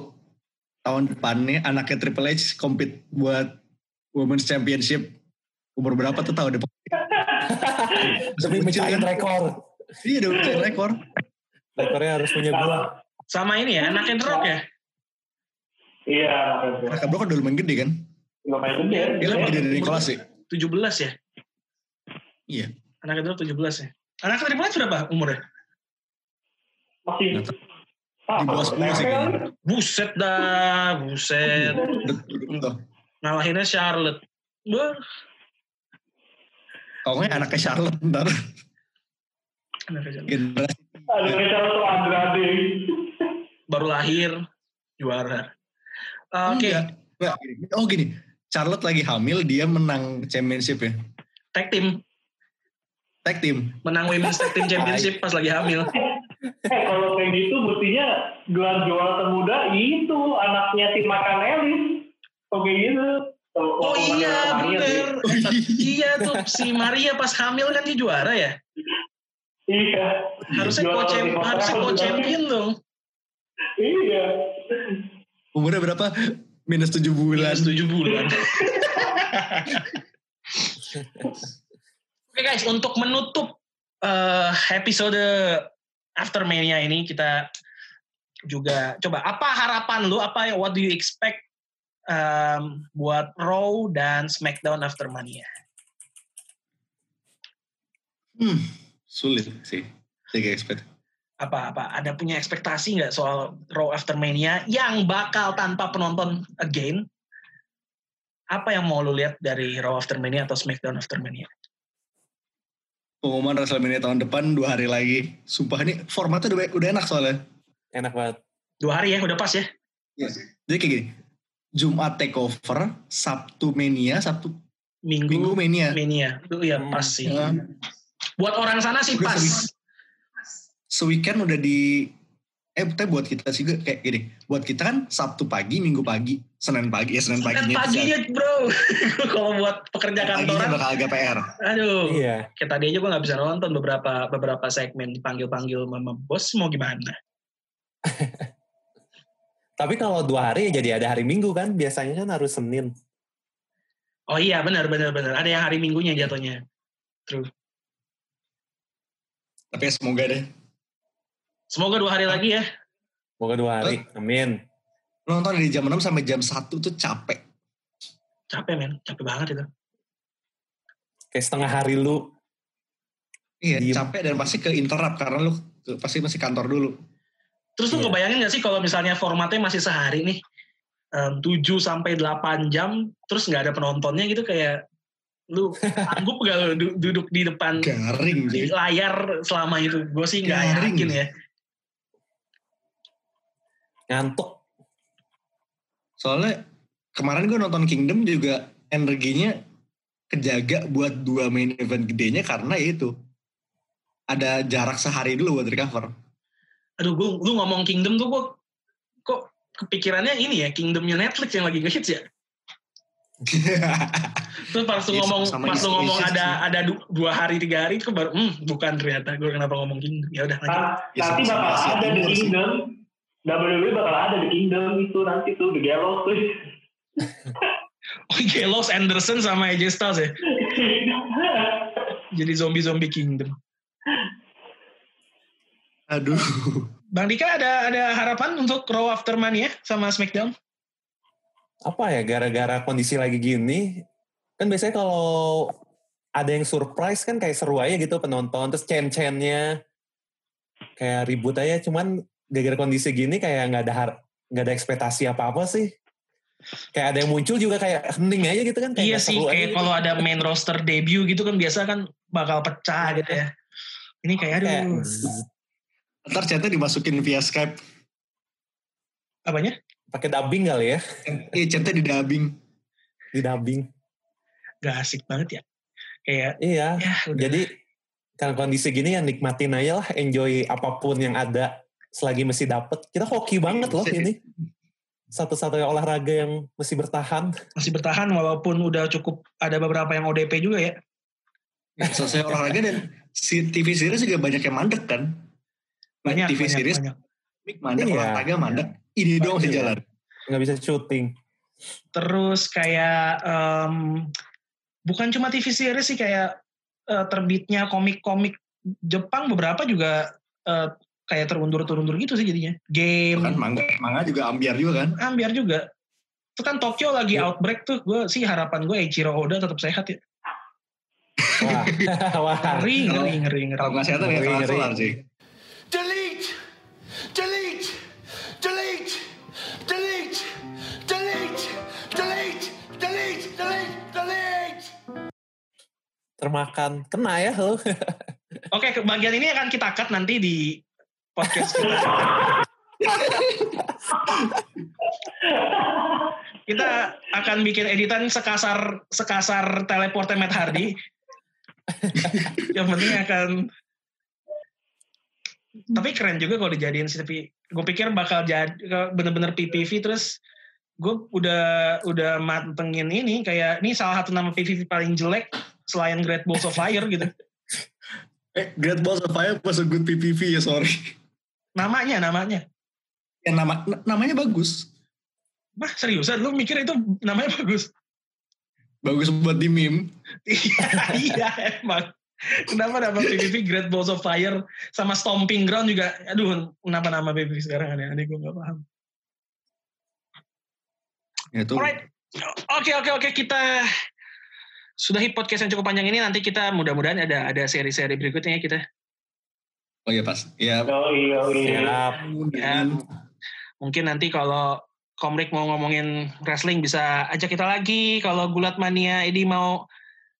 tahun depan nih anaknya Triple H compete buat Women's Championship umur berapa tuh tahu deh. <laughs>
Demi mecahin
kan?
rekor.
Iya udah mecahin rekor.
Rekornya harus punya gua.
Sama ini ya, anaknya The Rock ya.
Iya.
Mereka bro kan udah lumayan gede kan?
Lumayan gede.
Dia lebih gede dari Nicholas sih.
17 ya.
Iya.
Anaknya The Rock 17 ya. Anaknya Triple H berapa umurnya?
Masih.
Nggak tahu. Di bawah 10 sih.
Buset dah, buset. Ngalahinnya Charlotte. Wah,
Kalau nggak anaknya Charlotte ntar.
anaknya Charlotte.
Generasi.
Ada rencana tuh Andrade.
Baru lahir, juara. Oke,
gini. Oh gini, Charlotte lagi hamil, dia menang championship ya.
tag team.
Tag team.
Menang Women's Tag Team Championship pas lagi hamil. <laughs>
Eh kalau kayak gitu buktinya gelar juara termuda itu anaknya si Makan Ellis. Oh kayak gitu.
Oh iya, bener. iya tuh, si Maria pas hamil kan dia juara ya?
Iya.
Harusnya
Juara
co-champ,
di
harusnya co-champion dong.
Iya.
Umurnya berapa? Minus 7 bulan.
Minus 7 bulan. Oke guys, untuk menutup eh, episode After Mania ini kita juga coba apa harapan lu apa ya what do you expect um, buat Raw dan SmackDown After Mania?
Hmm, sulit sih. Tiga expect.
Apa-apa ada punya ekspektasi nggak soal Raw After Mania yang bakal tanpa penonton again? Apa yang mau lu lihat dari Raw After Mania atau SmackDown After Mania?
Pengumuman WrestleMania tahun depan dua hari lagi. Sumpah ini formatnya udah, udah enak soalnya.
Enak banget.
Dua hari ya, udah pas ya?
Jadi kayak gini. Jumat takeover, Sabtu mania, Sabtu
Minggu,
Minggu mania.
Mania. Itu ya pas sih.
Ya,
Buat orang sana sih
Udah
pas.
Seweekend udah di eh tapi buat kita sih kayak gini. Buat kita kan Sabtu pagi, Minggu pagi, Senin pagi, ya Senin
Kan
paginya.
paginya bro. <laughs> Kalau buat pekerja kantoran,
bakal agak PR.
aduh.
Iya.
Kayak tadi aja gue gak bisa nonton beberapa beberapa segmen dipanggil-panggil mama bos mau gimana? <laughs>
Tapi kalau dua hari ya jadi ada hari Minggu kan. Biasanya kan harus Senin.
Oh iya benar benar benar. Ada yang hari Minggunya jatuhnya.
Tapi ya semoga deh.
Semoga dua hari lagi ya.
Semoga dua hari. Amin.
Nonton dari jam 6 sampai jam 1 tuh capek.
Capek men, capek banget itu.
Kayak setengah hari lu.
Iya,
Diem.
capek dan pasti ke interrupt karena lu pasti masih kantor dulu.
Terus lu
Iya.
ngebayangin gak sih kalau misalnya formatnya masih sehari nih, em, 7 sampai 8 jam, terus nggak ada penontonnya gitu kayak lu <laughs> sanggup gak lu du- duduk di depan
Garing
di layar selama itu? Gue sih nggak
Garing.
yakin ya.
Ngantuk.
Soalnya kemarin gue nonton Kingdom juga energinya kejaga buat dua main event gedenya karena ya itu ada jarak sehari dulu buat recover.
Aduh, gue lu ngomong Kingdom tuh gue kok kepikirannya ini ya Kingdomnya Netflix yang lagi ngehits ya. <laughs> Terus pas lu
Iya,
ngomong
sama
pas lu ngomong ada
sih.
ada du- dua hari tiga hari itu baru hmm bukan ternyata gue kenapa ngomong Kingdom ya udah.
Nah,
Ya,
bakal
Asia
ada di. Kingdom. WWE bakal ada di Kingdom itu nanti tuh The Gallows tuh. <laughs>
Oh Gallows Anderson sama AJ Styles ya <laughs> jadi zombie zombie Kingdom.
Aduh.
Bang Dika ada ada harapan untuk Raw After Mania sama SmackDown?
Apa ya, gara-gara kondisi lagi gini, kan biasanya kalau ada yang surprise kan kayak seru aja gitu penonton terus chain-chainnya kayak ribut aja cuman gara-gara kondisi gini kayak nggak ada har- nggak ada ekspektasi apa-apa sih kayak ada yang muncul juga kayak hening aja gitu kan kayak
Iya sih, kayak
gitu.
kalau ada main roster debut gitu kan biasa kan bakal pecah gitu ya. Ini kayak aduh,
kayak
Ntar chatnya dimasukin via Skype.
apanya?
pakai dubbing kali ya
Iya chatnya di dubbing.
di dubbing
Gak asik banget ya. Kayak
iya
ya udah.
jadi kalau kondisi gini ya nikmatin aja lah enjoy apa pun yang ada selagi masih dapet kita hoki banget loh ini satu-satunya olahraga yang masih bertahan
masih bertahan walaupun udah cukup ada beberapa yang ODP juga ya.
Ya, selesai olahraga dan si TV series juga banyak yang mandek kan.
Banyak,
TV
banyak,
series
banyak.
Mandek,
Iya.
olahraga mandek. Ini doang sih
Iya.
jalan.
nggak bisa syuting
Terus kayak em, bukan cuma TV series sih kayak eh, terbitnya komik-komik Jepang beberapa juga eh, kayak terundur-terundur gitu sih jadinya. Game,
Kan manga, manga juga ambiar juga kan.
ambiar juga. Itu kan Tokyo lagi
Iya.
outbreak tuh. Gue sih harapan gue Eiichiro Oda tetap sehat ya.
wah <laughs> wah
Ngeri, ngeri, ngeri, ngeri.
Kalau nggak sehat ya
Ngeri,
kelar
ngeri.
kelar sih.
Delete! Delete! Delete! Delete! Delete! Delete! Delete! Delete! Delete!
termakan kena ya lo <laughs>
Oke, ke bagian ini akan kita cut nanti di podcast kita. kita akan bikin editan sekasar sekasar teleportnya Matt Hardy. Yang penting akan tapi keren juga kalau dijadiin sih tapi gue pikir bakal jadi bener-bener PPV terus gue udah udah mantengin ini kayak ini salah satu nama PPV paling jelek selain Great Balls of Fire gitu
Eh, Great Balls of Fire was a good PPV ya, sorry.
Namanya namanya
Ya, nama, na- namanya bagus.
Bah seriusan lu mikir itu namanya bagus?
Bagus buat di meme.
iya, <laughs> iya emang. Kenapa nama PVP Great Balls of Fire sama Stomping Ground juga? Aduh, kenapa nama PVP sekarang aneh-aneh gue gak paham.
Ya, itu
Alright, oke oke oke kita sudahi podcast yang cukup panjang ini. Nanti kita mudah-mudahan ada ada seri-seri berikutnya ya kita.
Oh iya pas. Ya,
Yoi, yoi.
siap
Ya, mungkin nanti kalau Komrik mau ngomongin wrestling bisa ajak kita lagi. Kalau Gulat Mania ini mau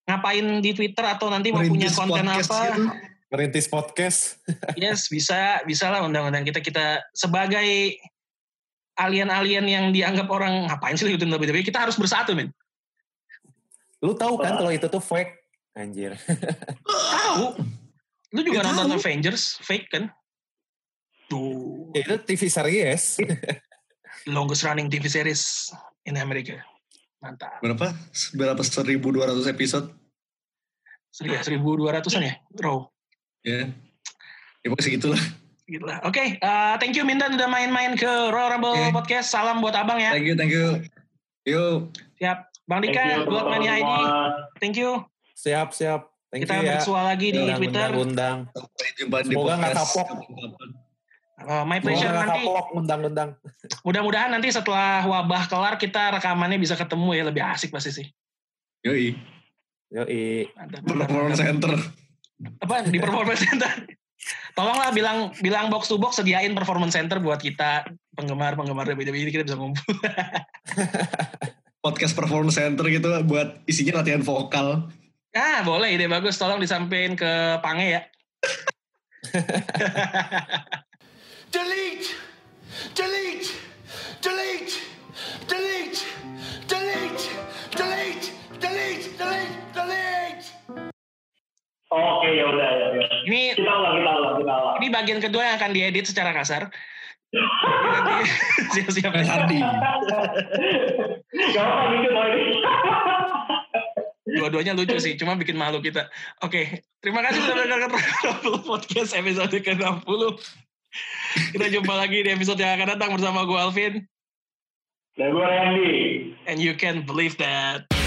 ngapain di Twitter atau nanti mau punya konten apa?
gitu.
merintis podcast <laughs>
Yes, bisa, bisa lah undang-undang kita kita sebagai alien-alien yang dianggap orang ngapain sih ikutin WWE, kita harus bersatu, men.
lu tahu kan kalau itu tuh fake anjir <laughs>
Tahu. Lu juga nonton
tahu.
Avengers, fake kan? Tuh,
Ya, itu TV series
longest running TV series in America. Mantap.
Berapa? Berapa 1200 episode?
Seri- ya, 1200-an ya, Raw.
Ya. Ya pokoknya segitulah.
Gitu lah. Oke, eh, thank you Mindan udah main-main ke Raw Rumble
Oke.
Podcast. Salam buat abang ya.
Thank you, thank you. Yuk.
Siap. Bang Dika, buat Mania ID. Thank you.
siap siap thank
Kita
you ya
bersua lagi di
Undang,
Twitter.
undang, undang.
Sampai jumpa di
Semoga nggak kapok.
Uh, my
Semoga
pleasure
nggak
nanti.
kapok undang-undang
Mudah-mudahan nanti setelah wabah kelar kita rekamannya bisa ketemu ya lebih asik pasti sih.
Yoi.
yoi
Performance. Center.
Apa di performance center? Tolonglah bilang bilang box to box sediain performance center buat kita penggemar penggemar WWE ini kita bisa ngumpul. <laughs>
Podcast Performance Center gitu buat isinya latihan vokal.
Ah boleh ide bagus. Tolong disampaikan ke Pange ya.
Delete! Delete! Delete! Delete! Delete! Delete! Delete! Delete! Delete!
Oke, ya udah, ya udah.
Ini
Kita ulang, kita ulang, kita ulang.
ini bagian kedua yang akan diedit secara kasar. <laughs> Siap-siap.
Hardy.
Gak apa gitu. <laughs>
Dua-duanya lucu sih, cuma bikin malu kita. Oke, terima kasih sudah mendengarkan Podcast episode ke-60. Kita jumpa lagi di episode yang akan datang bersama gue Alvin.
Dan gue Randy.
And you can believe that.